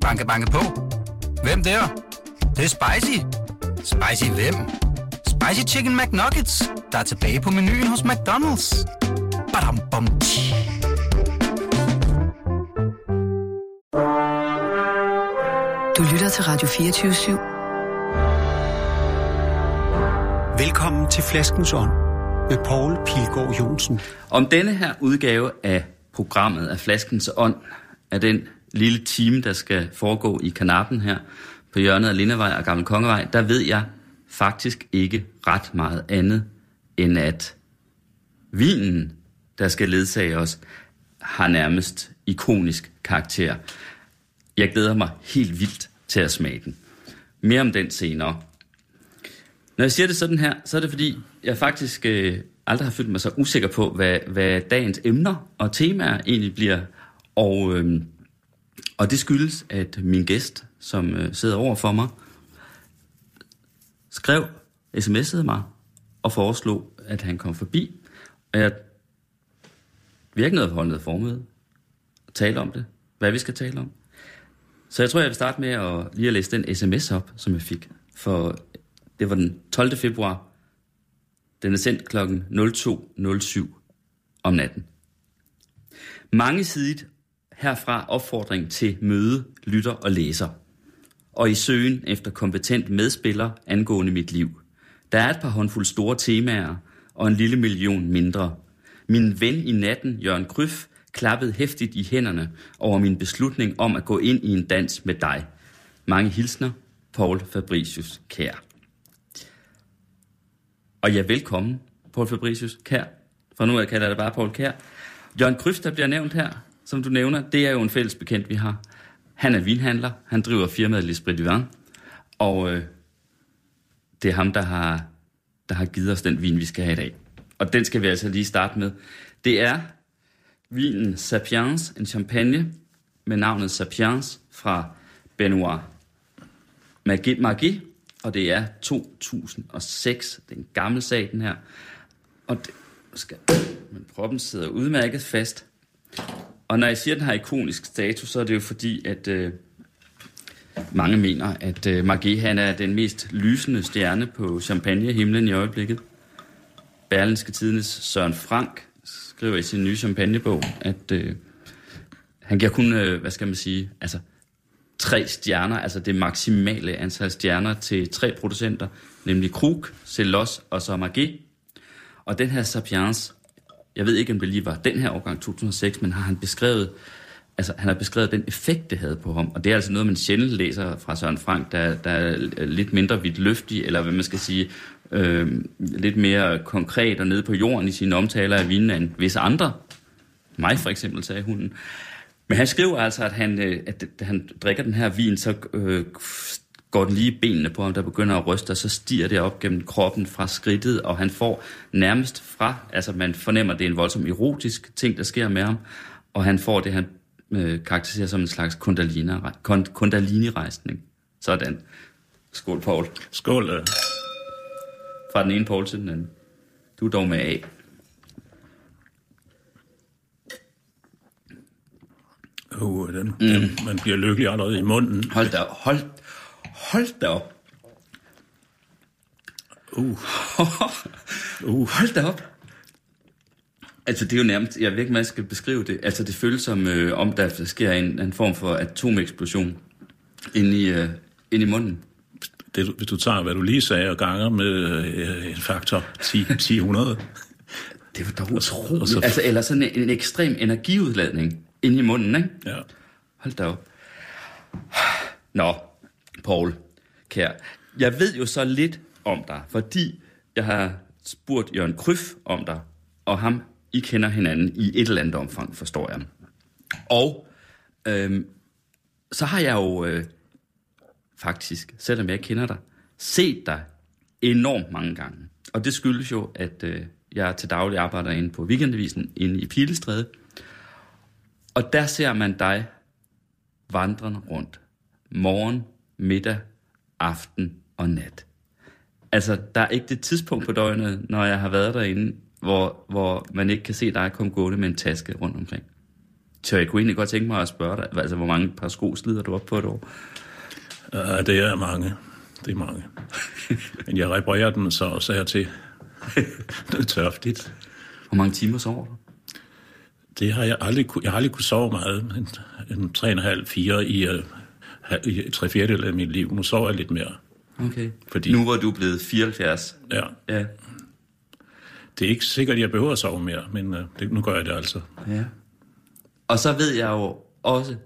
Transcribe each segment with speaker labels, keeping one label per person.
Speaker 1: Banke, banke på. Hvem der? Det, det er spicy. Spicy hvem? Spicy Chicken McNuggets, der er tilbage på menuen hos McDonald's. Badum, bom, tji.
Speaker 2: Du lytter til Radio 24 /7.
Speaker 3: Velkommen til Flaskens Ånd med Poul Pilgaard Jonsen.
Speaker 4: Om denne her udgave af programmet af Flaskens Ånd, af den lille time, der skal foregå i kanappen her på hjørnet af Lindevej og Gamle Kongevej, der ved jeg faktisk ikke ret meget andet, end at vinen, der skal ledsage os, har nærmest ikonisk karakter. Jeg glæder mig helt vildt til at smage den. Mere om den senere. Når jeg siger det sådan her, så er det fordi, jeg faktisk øh, aldrig har følt mig så usikker på, hvad, hvad dagens emner og temaer egentlig bliver. Og, øh, og det skyldes, at min gæst, som øh, sidder over for mig, skrev, sms'ede mig og foreslog, at han kom forbi. Og jeg, vi har ikke noget at formøde og tale om det, hvad vi skal tale om. Så jeg tror, jeg vil starte med at lige at læse den sms op, som jeg fik. For det var den 12. februar. Den er sendt kl. 02.07 om natten. Mangesidigt herfra opfordring til møde, lytter og læser. Og i søgen efter kompetent medspiller angående mit liv. Der er et par håndfulde store temaer og en lille million mindre. Min ven i natten, Jørgen Kryf, klappede hæftigt i hænderne over min beslutning om at gå ind i en dans med dig. Mange hilsner, Paul Fabricius Kær. Og ja, velkommen, Paul Fabricius Kær. For nu kalder jeg det bare Paul Kær. Jørgen Kryf, der bliver nævnt her, som du nævner, det er jo en fælles bekendt, vi har. Han er vinhandler, han driver firmaet L'Esprit du Vin, og øh, det er ham, der har, der har givet os den vin, vi skal have i dag. Og den skal vi altså lige starte med. Det er vinen Sapiens, en champagne med navnet Sapiens fra Benoit Maggi, og det er 2006. Det er en gammel sag, den her. Og det skal, men proppen sidder udmærket fast. Og når jeg siger, at den har ikonisk status, så er det jo fordi, at øh, mange mener, at øh, Magui han er den mest lysende stjerne på champagnehimlen i øjeblikket. Berlinske Tidens Søren Frank skriver i sin nye champagnebog, at øh, han giver kun, øh, hvad skal man sige, altså tre stjerner, altså det maksimale antal stjerner til tre producenter, nemlig Krug, Celos og så Maggi. Og den her Sapiens, jeg ved ikke, om det lige var den her årgang 2006, men har han beskrevet, altså han har beskrevet den effekt, det havde på ham. Og det er altså noget, man sjældent læser fra Søren Frank, der, der er lidt mindre vidtløftig, eller hvad man skal sige, øh, lidt mere konkret og nede på jorden i sine omtaler af vinen end visse andre. Mig for eksempel, sagde hunden. Men han skriver altså, at han, øh, at han drikker den her vin, så øh, går den lige benene på ham, der begynder at ryste, og så stiger det op gennem kroppen fra skridtet, og han får nærmest fra, altså man fornemmer, at det er en voldsom erotisk ting, der sker med ham, og han får det, han øh, karakteriserer som en slags kundalini-rejsning. Sådan. Skål, Paul.
Speaker 5: Skål. Øh.
Speaker 4: Fra den ene Paul til den anden. Du er dog med af.
Speaker 5: Uh, den, mm. den, man bliver lykkelig allerede i munden.
Speaker 4: Hold da. Hold, hold da op.
Speaker 5: Uh.
Speaker 4: uh. Hold da op. Altså, det er jo nærmest, jeg ved ikke, man skal beskrive det. Altså, det føles som, øh, om der sker en, en form for atomeksplosion inde i, øh, inde i munden.
Speaker 5: Det, hvis du tager, hvad du lige sagde, og ganger med øh, en faktor 10, 1000.
Speaker 4: det var dog utroligt. Altså, eller sådan en, en ekstrem energiudladning ind i munden, ikke?
Speaker 5: Ja.
Speaker 4: Hold da op. Nå, Paul, kær. Jeg ved jo så lidt om dig, fordi jeg har spurgt Jørgen Kryf om dig, og ham, I kender hinanden i et eller andet omfang, forstår jeg. Og øhm, så har jeg jo øh, faktisk, selvom jeg kender dig, set dig enormt mange gange. Og det skyldes jo, at øh, jeg til daglig arbejder inde på weekendavisen inde i Pilestræde, og der ser man dig vandrende rundt. Morgen, middag, aften og nat. Altså, der er ikke det tidspunkt på døgnet, når jeg har været derinde, hvor, hvor man ikke kan se dig komme gående med en taske rundt omkring. tør jeg kunne egentlig godt tænke mig at spørge dig, altså hvor mange par sko slider du op på et år?
Speaker 5: Uh, det er mange. Det er mange. Men jeg reparerer dem så også her til. det er tørftigt.
Speaker 4: Hvor mange timer sover du?
Speaker 5: Det har jeg aldrig, jeg har aldrig kunne sove meget. En, en 3,5-4 i, i tre fjerdedel af mit liv. Nu sover jeg lidt mere.
Speaker 4: Okay.
Speaker 5: Fordi-
Speaker 4: Nu hvor du er blevet 74.
Speaker 5: Ja.
Speaker 4: Ja.
Speaker 5: Det er ikke sikkert, at jeg behøver at sove mere, men uh, det, nu gør jeg det altså.
Speaker 4: ja. Og så ved jeg jo også,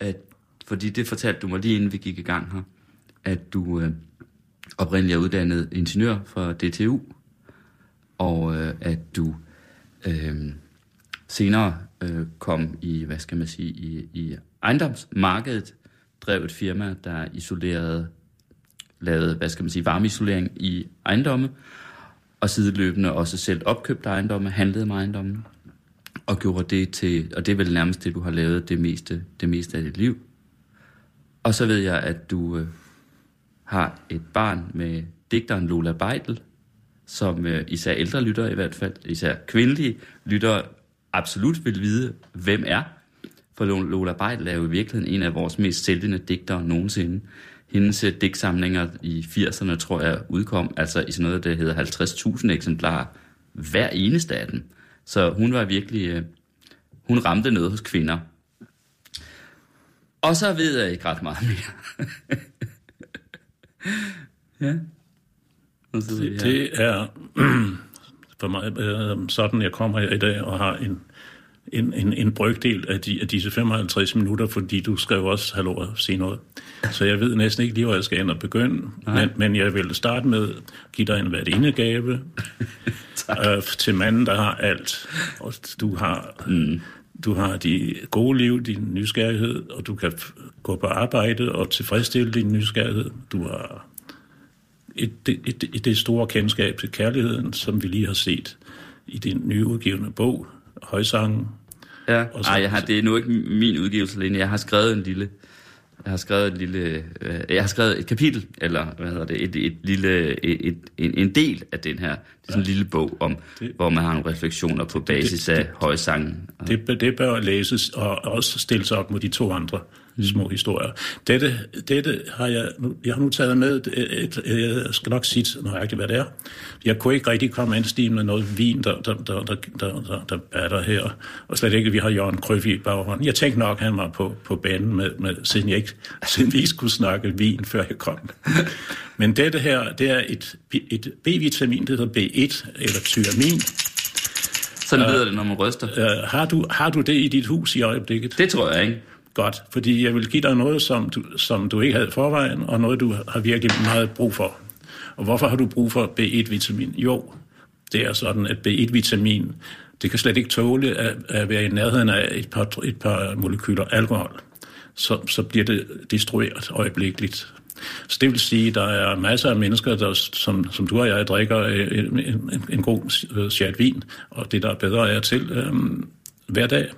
Speaker 4: at, fordi det fortalte du mig lige inden vi gik i gang her, at du øh, oprindeligt er uddannet ingeniør fra DTU, og øh, at du øh, senere øh, kom i, hvad skal man sige, i, i ejendomsmarkedet, drev et firma, der isolerede, lavede, hvad skal man sige, varmeisolering i ejendomme, og sideløbende også selv opkøbte ejendomme, handlede med ejendomme, og gjorde det til, og det er vel nærmest det, du har lavet det meste, det meste af dit liv. Og så ved jeg, at du øh, har et barn med digteren Lola Beidel, som øh, især ældre lyttere i hvert fald, især kvindelige lyttere, absolut vil vide, hvem er. For Lola Beidl er jo i virkeligheden en af vores mest sælgende digtere nogensinde. Hendes øh, digtsamlinger i 80'erne, tror jeg, udkom altså i sådan noget, der hedder 50.000 eksemplarer hver eneste af dem. Så hun var virkelig... Øh, hun ramte noget hos kvinder. Og så ved jeg ikke ret meget mere. ja.
Speaker 5: Det, det er for mig øh, sådan, jeg kommer her i dag og har en, en, en, en brøkdel af, de, af disse 55 minutter, fordi du skrev også, hallo, at sige noget. Så jeg ved næsten ikke lige, hvor jeg skal ind og begynde, men, men jeg vil starte med at give dig en værdindegave øh, til manden, der har alt. Og du har... Mm. Du har de gode liv, din nysgerrighed, og du kan gå på arbejde og tilfredsstille din nysgerrighed. Du har et, et, et, et det store kendskab til kærligheden, som vi lige har set i din nye udgivende bog, Højsangen.
Speaker 4: Ja,
Speaker 5: Og så-
Speaker 4: Ej, jeg har, det er nu ikke min udgivelse alene. Jeg har skrevet en lille... Jeg har skrevet en lille... Øh, jeg har skrevet et kapitel, eller hvad hedder det, et, et lille, et, et, en, en del af den her. Det er sådan en lille bog, om,
Speaker 5: Det-
Speaker 4: hvor man har nogle refleksioner på basis af højsangen.
Speaker 5: Det, det bør læses og også stilles op mod de to andre små historier. Dette, dette har jeg, nu, jeg har nu taget med, et, et, jeg skal nok sige nøjagtigt, hvad det er. Jeg kunne ikke rigtig komme anstige med noget vin, der, der, der, der, der, der, der er der her. Og slet ikke, at vi har Jørgen Krøf i baghånden. Jeg tænkte nok, han var på, på banen, med, med, siden, jeg ikke, siden vi ikke skulle snakke vin, før jeg kom. Men dette her, det er et, et B-vitamin, det hedder B1, eller tyramin.
Speaker 4: Sådan lyder det, når man ryster.
Speaker 5: Uh, har, du, har du det i dit hus i øjeblikket?
Speaker 4: Det tror jeg ikke.
Speaker 5: Godt, fordi jeg vil give dig noget, som du, som du ikke havde forvejen, og noget, du har virkelig meget brug for. Og hvorfor har du brug for B1-vitamin? Jo, det er sådan, at B1-vitamin, det kan slet ikke tåle at, at være i nærheden af et par, et par molekyler alkohol. Så, så bliver det destrueret øjeblikkeligt. Så det vil sige, at der er masser af mennesker, der, som, som du og jeg drikker øh, en, en, en god øh, chat vin, og det, der er bedre er til øhm, hver dag.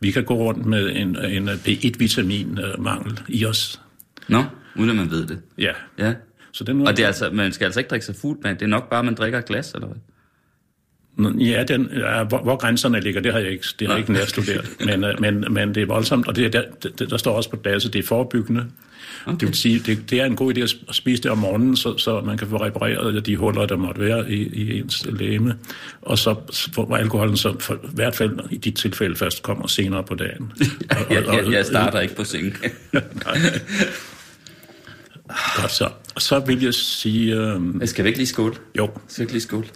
Speaker 5: Vi kan gå rundt med en, en B1-vitamin-mangel i os.
Speaker 4: Nå, uden at man ved det.
Speaker 5: Ja.
Speaker 4: Ja.
Speaker 5: Så den
Speaker 4: Og det er altså, man skal altså ikke drikke sig fuld, men det er nok bare, at man drikker et glas, eller hvad?
Speaker 5: Ja, den, ja hvor, hvor grænserne ligger, det har jeg ikke, det har jeg ikke nærstuderet. Men, øh, men, men det er voldsomt, og det er der, der, står også på pladsen, det er forebyggende. Okay. Det vil sige, det, det er en god idé at spise det om morgenen, så, så man kan få repareret de huller, der måtte være i, i ens læme. Og så hvor alkoholen så for, i hvert fald i dit tilfælde først kommer senere på dagen. Og,
Speaker 4: Jeg, jeg, jeg starter ikke på sengen.
Speaker 5: Godt så. Og så vil jeg sige... Øh,
Speaker 4: skal vi ikke lige skåle?
Speaker 5: jo,
Speaker 4: Skal vi ikke lige skåle?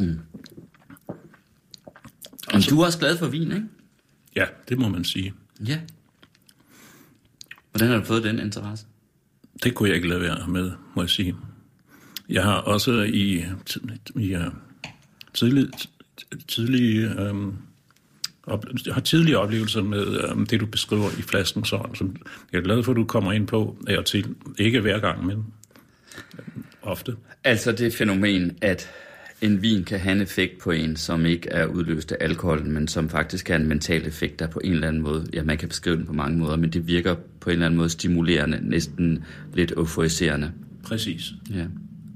Speaker 4: Mm. Men du er også glad for vin, ikke?
Speaker 5: ja, det må man sige.
Speaker 4: Ja. Hvordan har du fået den interesse?
Speaker 5: Det kunne jeg ikke lade være med, må jeg sige. Jeg har også i, i uh, tidlig, tidlig, um, op, jeg har tidlige oplevelser med um, det, du beskriver i flasken, så, som jeg er glad for, at du kommer ind på af og til. Ikke hver gang, men ofte.
Speaker 4: Altså det fænomen, at en vin kan have en effekt på en, som ikke er udløst af alkoholen, men som faktisk har en mental effekt, der på en eller anden måde, ja, man kan beskrive den på mange måder, men det virker på en eller anden måde stimulerende, næsten lidt euforiserende.
Speaker 5: Præcis.
Speaker 4: Ja.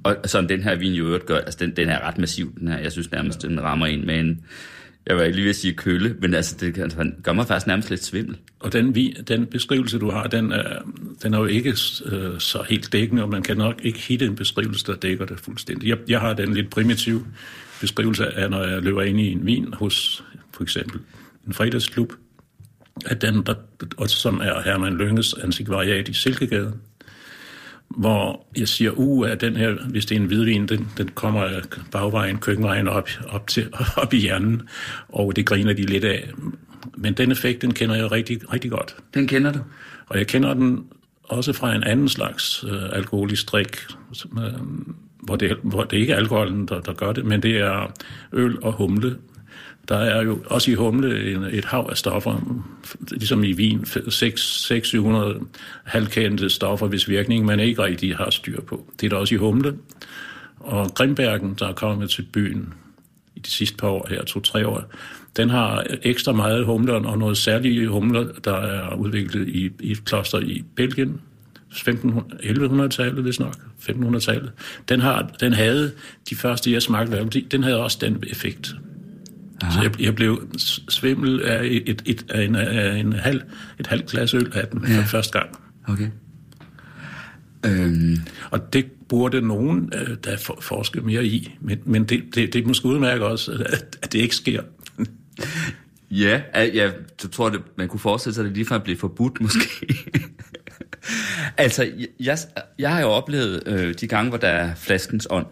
Speaker 4: Og sådan den her vin i øvrigt gør, altså den, den er ret massiv, den her. Jeg synes nærmest, den rammer ind med en, jeg var lige ved at sige kølle, men altså, det kan- gør mig faktisk nærmest lidt svimmel.
Speaker 5: Og den, vi, den beskrivelse, du har, den er, den er jo ikke øh, så helt dækkende, og man kan nok ikke hitte en beskrivelse, der dækker det fuldstændig. Jeg, jeg har den lidt primitive beskrivelse af, når jeg løber ind i en vin hos for eksempel en fredagsklub, at den, der, og som er Herman Lynges antikvariat i Silkegade, hvor jeg siger, uh, at den her, hvis det er en hvidvin, den, den kommer bagvejen, køkkenvejen op, op, til, op i hjernen, og det griner de lidt af. Men den effekt, den kender jeg rigtig, rigtig godt.
Speaker 4: Den kender du?
Speaker 5: Og jeg kender den også fra en anden slags øh, alkoholisk drik, som, øh, hvor, det, hvor det ikke er alkoholen, der, der gør det, men det er øl og humle. Der er jo også i humle en, et hav af stoffer, ligesom i vin, 600-700 halvkendte stoffer, hvis virkning man ikke rigtig har styr på. Det er der også i humle. Og Grimbergen, der er kommet til byen i de sidste par år her, to-tre år, den har ekstra meget humler og noget særligt humler, der er udviklet i, i et kloster i Belgien, 1100-tallet, hvis nok, 1500-tallet. Den, har, den havde, de første jeg smagte af, den havde også den effekt. Så jeg, jeg blev svimmel af, et, et, af, en, af en halv, et halvt glas øl af den ja. for første gang.
Speaker 4: Okay. Øhm,
Speaker 5: Og det burde nogen, øh, der for, forske mere i. Men, men det, det, det er måske udmærket også, at, at det ikke sker.
Speaker 4: ja, al- jeg tror, det, man kunne forestille sig, at det ligefrem blev forbudt, måske. altså, jeg, jeg har jo oplevet øh, de gange, hvor der er flaskens ånd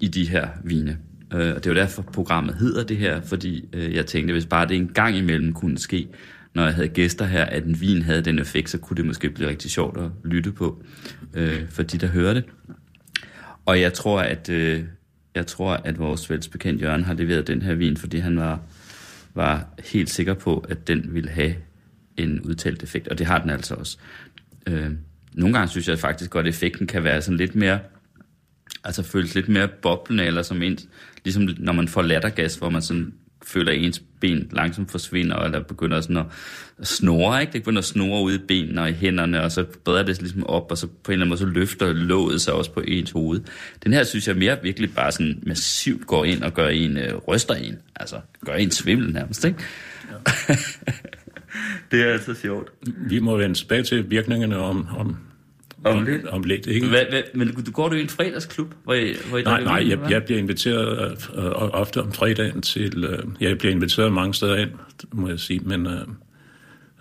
Speaker 4: i de her vine. Øh, og det er jo derfor, programmet hedder det her, fordi øh, jeg tænkte, hvis bare det en gang imellem kunne ske, når jeg havde gæster her, at en vin havde den effekt, så kunne det måske blive rigtig sjovt at lytte på, øh, for de, der hører det. Og jeg tror, at, øh, jeg tror, at vores fælles bekendt Jørgen har leveret den her vin, fordi han var, var helt sikker på, at den ville have en udtalt effekt, og det har den altså også. Øh, nogle gange synes jeg faktisk godt, at effekten kan være sådan lidt mere, altså føles lidt mere boblende, eller som en, ligesom når man får lattergas, hvor man sådan føler, at ens ben langsomt forsvinder, eller begynder sådan at snore, ikke? Det begynder at snore ud i benene og i hænderne, og så breder det sig ligesom op, og så på en eller anden måde, så løfter låget sig også på ens hoved. Den her synes jeg mere virkelig bare sådan massivt går ind og gør en, øh, ryster en, altså gør en svimmel nærmest, ikke? Ja. det er altså sjovt.
Speaker 5: Vi må vende tilbage til virkningerne om, om,
Speaker 4: Om lidt.
Speaker 5: om lidt. Ikke?
Speaker 4: Hvad, hvad, men du går du i en fredagsklub? Hvor I, hvor I
Speaker 5: Nej, nej, jeg, jeg bliver inviteret øh, øh, ofte om fredagen til... Øh, jeg bliver inviteret mange steder ind, må jeg sige, men øh,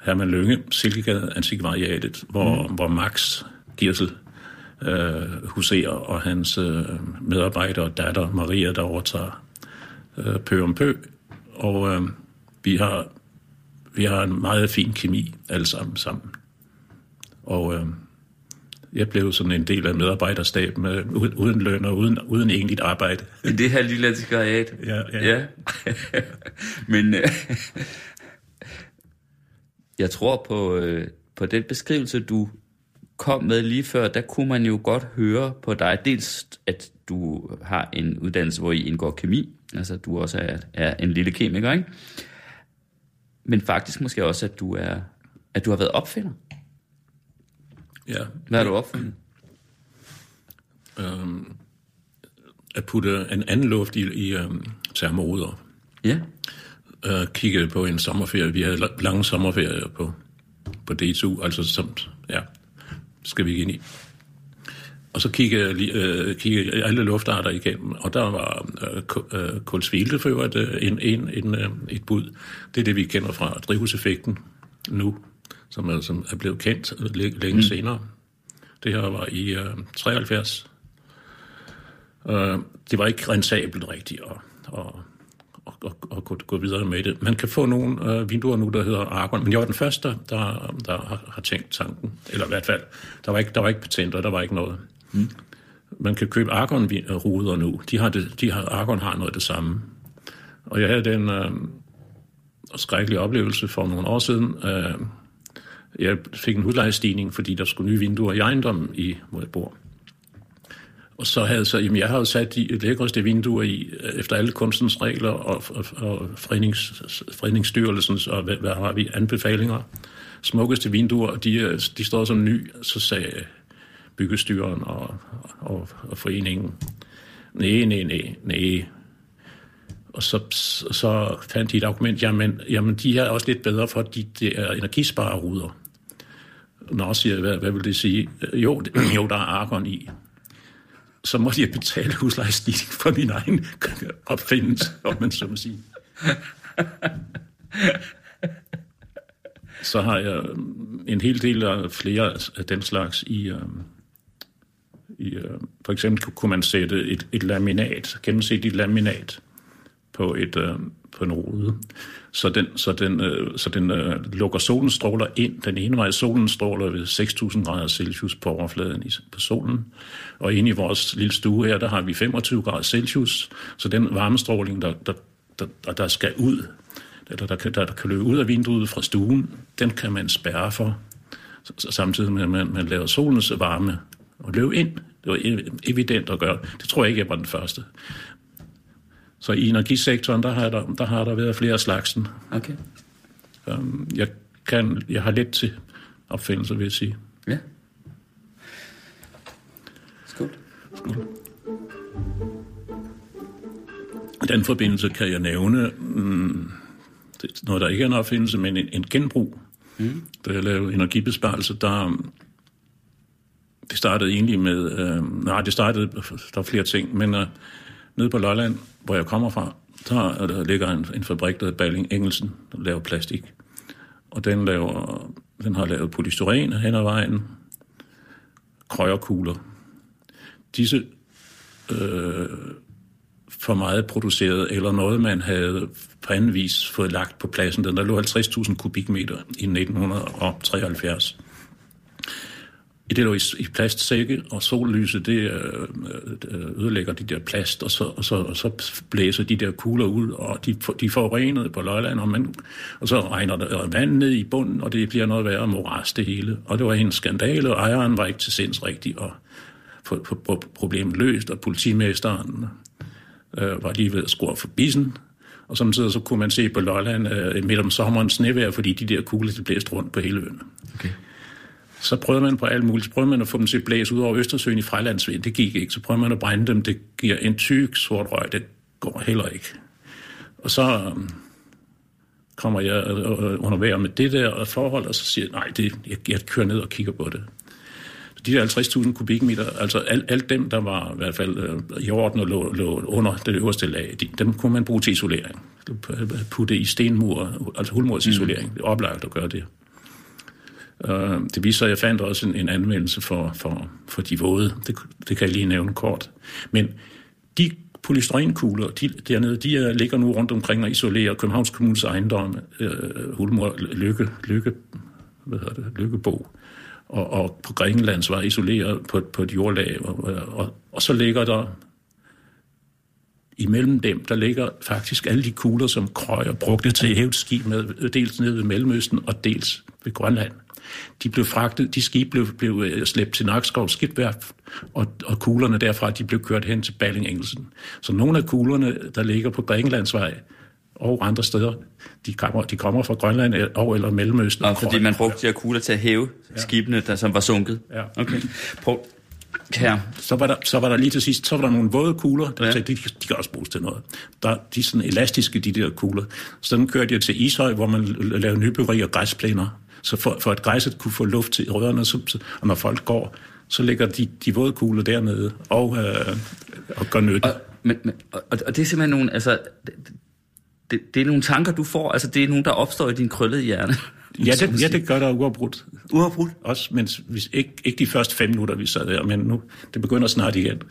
Speaker 5: Herman Lønge, Silkegade Antikvariatet, hvor, mm. hvor Max Girsel øh, huserer, og hans øh, medarbejder og datter Maria, der overtager øh, pø om pø. Og øh, vi har vi har en meget fin kemi alle sammen sammen. Og øh, jeg blev sådan en del af medarbejderstaben øh, uden, løn og uden, uden egentligt arbejde.
Speaker 4: I det her lille antikvariat?
Speaker 5: Ja, ja.
Speaker 4: ja. Men øh, jeg tror på, øh, på den beskrivelse, du kom med lige før, der kunne man jo godt høre på dig, dels at du har en uddannelse, hvor I indgår kemi, altså du også er, er en lille kemiker, ikke? Men faktisk måske også, at du er at du har været opfinder.
Speaker 5: Ja,
Speaker 4: Hvad har du opfundet?
Speaker 5: øhm, at putte en anden luft i, i øhm, termoder.
Speaker 4: Ja.
Speaker 5: Øh, kiggede på en sommerferie. Vi havde la- lange sommerferier på, på D2, altså som, ja, skal vi ind i. Og så kiggede øh, kiggede alle luftarter igennem, og der var øh, kulsvilte for øvrigt øh, en, en, en, øh, et bud. Det er det, vi kender fra drivhuseffekten nu, som er, som er blevet kendt læ- længe mm. senere. Det her var i øh, 73. Øh, det var ikke rentabelt rigtigt at, at, at, at, at gå, gå videre med det. Man kan få nogle øh, vinduer nu, der hedder Argon, men jeg var den første, der, der har, har tænkt tanken. Eller i hvert fald, der var ikke, der var ikke patenter, der var ikke noget. Mm. Man kan købe Argon-ruder nu. De har det, de har, Argon har noget af det samme. Og jeg havde den øh, skrækkelige oplevelse for nogle år siden. Øh, jeg fik en hudlejestigning, fordi der skulle nye vinduer i ejendommen i, hvor jeg bor. Og så havde så, jamen jeg har sat de lækreste vinduer i, øh, efter alle kunstens regler og, og, og frednings, fredningsstyrelsens, og hvad, hvad har vi, anbefalinger. Smukkeste vinduer, og de, øh, de står som ny. Så sagde øh, byggestyren og, og, og foreningen. Nej, nej, nej, nej. Og så, så fandt de et argument, jamen, jamen de er også lidt bedre, for det er energispareruder. Nå, siger jeg, hvad, hvad vil det sige? Øh, jo, det, jo, der er argon i. Så må jeg betale huslejestigning for min egen opfindelse, om man så må sige. Så har jeg øh, en hel del af flere af den slags i, øh, i for eksempel kunne man sætte et, et laminat, gennemsigtigt laminat på, et, øh, på en rude, så den, så den, øh, så den øh, lukker solens stråler ind. Den ene vej, solen stråler ved 6.000 grader Celsius på overfladen i, på solen, og inde i vores lille stue her, der har vi 25 grader Celsius, så den varmestråling, der, der, der, der skal ud, der, der, der, der kan løbe ud af vinduet fra stuen, den kan man spærre for, samtidig med, at man, man laver solens varme og løbe ind. Det var evident at gøre. Det tror jeg ikke, jeg var den første. Så i energisektoren, der har der, der, har der været flere slagsen.
Speaker 4: Okay.
Speaker 5: Um, jeg, kan, jeg har let til opfindelser, vil jeg sige.
Speaker 4: Ja. Skål.
Speaker 5: Skål. I den forbindelse kan jeg nævne mm, det, noget, der ikke er en opfindelse, men en, en genbrug. Mm. Da jeg lavede energibesparelse, der det startede egentlig med, øh, nej, det startede, der var flere ting, men øh, nede på Lolland, hvor jeg kommer fra, der, der ligger en, en fabrik, der hedder Balling Engelsen, der laver plastik. Og den, laver, den har lavet polystyren hen ad vejen, krøjerkugler. Disse øh, for meget produceret, eller noget, man havde på anden vis fået lagt på pladsen. Den der lå 50.000 kubikmeter i 1973. Det lå i, i plastsække, og sollyset det øh, øh, ødelægger de der plast, og så, og, så, og så blæser de der kugler ud, og de, de forurenede på Lolland, og, man, og så regner der øh, vand ned i bunden, og det bliver noget værre moras det hele. Og det var en skandale, og ejeren var ikke til sinds rigtig at få, få problemet løst, og politimesteren øh, var lige ved at score for bissen, og samtidig så kunne man se på Lolland øh, midt om sommeren snevejr, fordi de der kugler, de blæste rundt på hele øen.
Speaker 4: Okay.
Speaker 5: Så prøvede man på alt muligt. Så prøvede man at få dem til at blæse ud over Østersøen i Frejlandsvind. Det gik ikke. Så prøvede man at brænde dem. Det giver en tyk sort røg. Det går heller ikke. Og så øhm, kommer jeg øh, øh, øh, under vejr med det der forhold, og så siger jeg, nej, det, jeg, jeg kører ned og kigger på det Så de der 50.000 kubikmeter, altså alt, alt dem, der var i hvert fald øh, i orden og lå, lå under det øverste lag, de, dem kunne man bruge til isolering. Putte i stenmur, altså hulmursisolering. Mm. Det er oplagt at gøre det. Øh, det viser, at jeg fandt også en, en anmeldelse for, for, for de våde. Det, det kan jeg lige nævne kort. Men de polystyrenkugler, de, dernede, de er, ligger nu rundt omkring og isolerer Københavns Kommunes ejendom, øh, Hulmor, Lykke, Lykke, hvad hedder det, Lykkebo og, og på Grækenlands var isoleret på, på et jordlag, og, og, og så ligger der imellem dem, der ligger faktisk alle de kugler, som Krøyer brugte til at hæve skib med, dels nede ved Mellemøsten og dels ved Grønland. De blev fragtet, de skib blev, blev øh, slæbt til Nakskov skibværft, og, og kuglerne derfra, de blev kørt hen til Balling Engelsen. Så nogle af kuglerne, der ligger på Grækenlandsvej, og andre steder. De kommer, de kommer fra Grønland og eller Mellemøsten.
Speaker 4: Og fordi man brugte de her kugler til at hæve ja. skibene, der som var sunket.
Speaker 5: Ja.
Speaker 4: Okay. Prøv. Her.
Speaker 5: Så, var der, så var der lige til sidst, så var der nogle våde kugler, der ja. sagde, de, de kan også bruges til noget. Der, de er sådan elastiske, de der kugler. Så den kørte jeg til Ishøj, hvor man lavede nybyggeri og græsplæner. Så for, for at græsset kunne få luft til rødderne, så, og når folk går, så ligger de, de våde kugler dernede og, øh, og gør nytte.
Speaker 4: Og, men, men, og, og det er simpelthen nogle, altså, det, det er nogle tanker, du får, altså det er nogle, der opstår i din krøllede hjerne.
Speaker 5: Ja, det, ja, det gør der uafbrudt.
Speaker 4: Uafbrudt?
Speaker 5: Også, men hvis, ikke, ikke de første fem minutter, vi sad der, men nu, det begynder snart igen.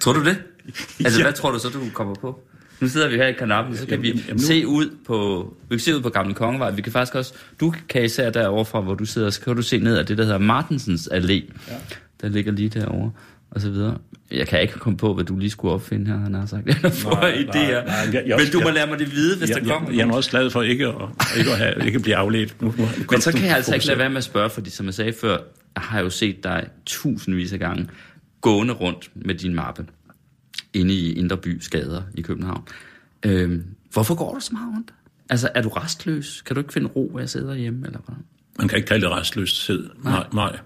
Speaker 4: Tror du det? Altså, ja. hvad tror du så, du kommer på? Nu sidder vi her i kanappen, så kan vi jamen, nu... se ud på, vi kan se ud på Gamle Kongevej. Vi kan faktisk også, du kan især derovre fra, hvor du sidder, så kan du se ned af det, der hedder Martensens Allé. Ja. Der ligger lige derovre og så videre. Jeg kan ikke komme på, hvad du lige skulle opfinde her, han har sagt. Jeg får nej, idéer. Nej, nej, jeg, jeg, Men du må lære mig det vide, hvis
Speaker 5: jeg,
Speaker 4: der kommer
Speaker 5: jeg, jeg er også glad for ikke at, ikke at, have, ikke at blive afledt. Nu, nu,
Speaker 4: Men så kan jeg altså ikke lade være med at spørge, fordi som jeg sagde før, jeg har jo set dig tusindvis af gange gående rundt med din mappe inde i Inderby Skader i København. Øhm, hvorfor går du så meget rundt? Altså, er du restløs? Kan du ikke finde ro at sidde derhjemme, eller hvad?
Speaker 5: Man kan ikke kalde det restløshed. Nej. nej. nej.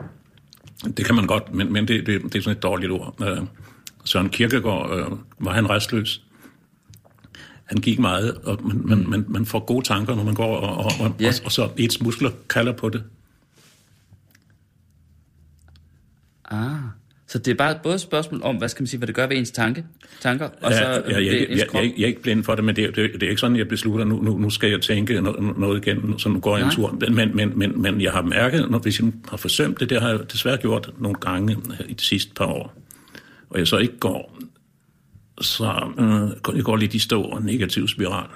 Speaker 5: Det kan man godt, men, men det, det, det er sådan et dårligt ord. Øh, Søren Kierkegaard, øh, var han restløs? Han gik meget, og man, man, man, man får gode tanker, når man går, og, og, og,
Speaker 4: Ja.
Speaker 5: og, og så ens muskler kalder på det.
Speaker 4: Ah, så det er bare både et spørgsmål om, hvad skal man sige, hvad det gør ved ens tanke, tanker, og så
Speaker 5: Ja, ja,
Speaker 4: ved
Speaker 5: jeg, jeg,
Speaker 4: ens
Speaker 5: jeg,
Speaker 4: krop.
Speaker 5: jeg, jeg er ikke blind for det, men det, er- det, det er ikke sådan, jeg beslutter, nu, nu, nu skal jeg tænke noget, noget igen, så nu går jeg en
Speaker 4: Nej.
Speaker 5: tur. Men, men, men, men jeg har mærket, når, hvis jeg har forsømt det, det har jeg desværre gjort nogle gange i de sidste par år, og jeg så ikke går, så øh, jeg går lidt i stå og negativ spiral.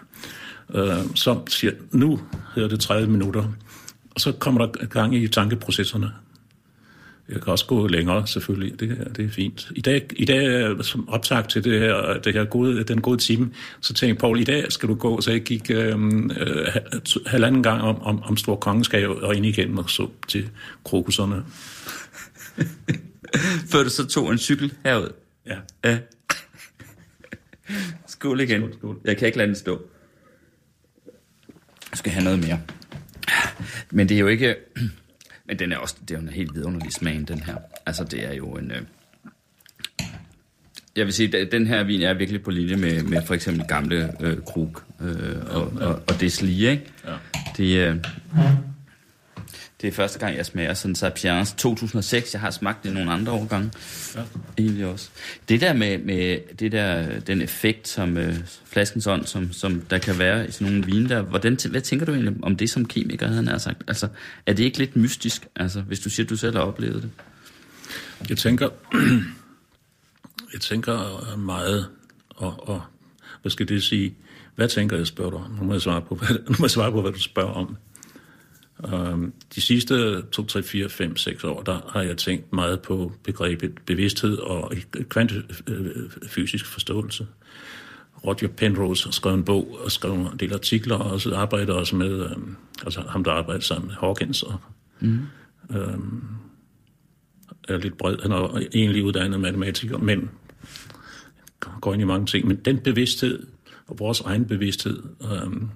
Speaker 5: Øh, så siger jeg, nu hedder det 30 minutter, og så kommer der gang i tankeprocesserne. Jeg kan også gå længere, selvfølgelig. Det, er- det er fint. I dag, i dag som optag til det her, det her gode, den gode time, så tænkte Paul, i dag skal du gå, så jeg gik øh, øh, halvanden gang om, om, om Stor Kongeskab og ind igen og så til krokuserne.
Speaker 4: Før du så tog en cykel herud.
Speaker 5: Ja.
Speaker 4: Ja. Skål igen.
Speaker 5: Skål, skål.
Speaker 4: Jeg kan ikke lade den stå. Jeg skal have noget mere. Men det er jo ikke... Men den er også, det er jo en helt vidunderlig smag, den her. Altså, det er jo en... Øh... Jeg vil sige, at den her vin er virkelig på linje med, med for eksempel gamle øh, krug øh, og, og, og det slige, ikke?
Speaker 5: Ja.
Speaker 4: Det, øh, det er første gang, jeg smager sådan Sapiens 2006. Jeg har smagt det nogle andre årgange.
Speaker 5: Ja.
Speaker 4: Egentlig også. Det der med, med det der, den effekt, som øh, flaskens ånd, som, som der kan være i sådan nogle vine der, hvordan, hvad tænker du egentlig om det som kemiker, havde han nær sagt? Altså, er det ikke lidt mystisk, altså, hvis du siger, at du selv har oplevet det?
Speaker 5: Jeg tænker, jeg tænker meget, og, og hvad skal det sige? Hvad tænker jeg, spørger du om? Nu må jeg svare på, hvad, nu må jeg svare på, hvad du spørger om. Um, de sidste 2, 3, 4, 5, 6 år, der har jeg tænkt meget på begrebet bevidsthed og kvantefysisk forståelse. Roger Penrose har skrevet en bog og skrevet en del artikler, og også arbejder også med, um, altså ham, der arbejder sammen med Hawkins og er lidt bred. Han er egentlig uddannet matematiker, men går ind i mange ting. Men den bevidsthed, og vores egen bevidsthed, øhm,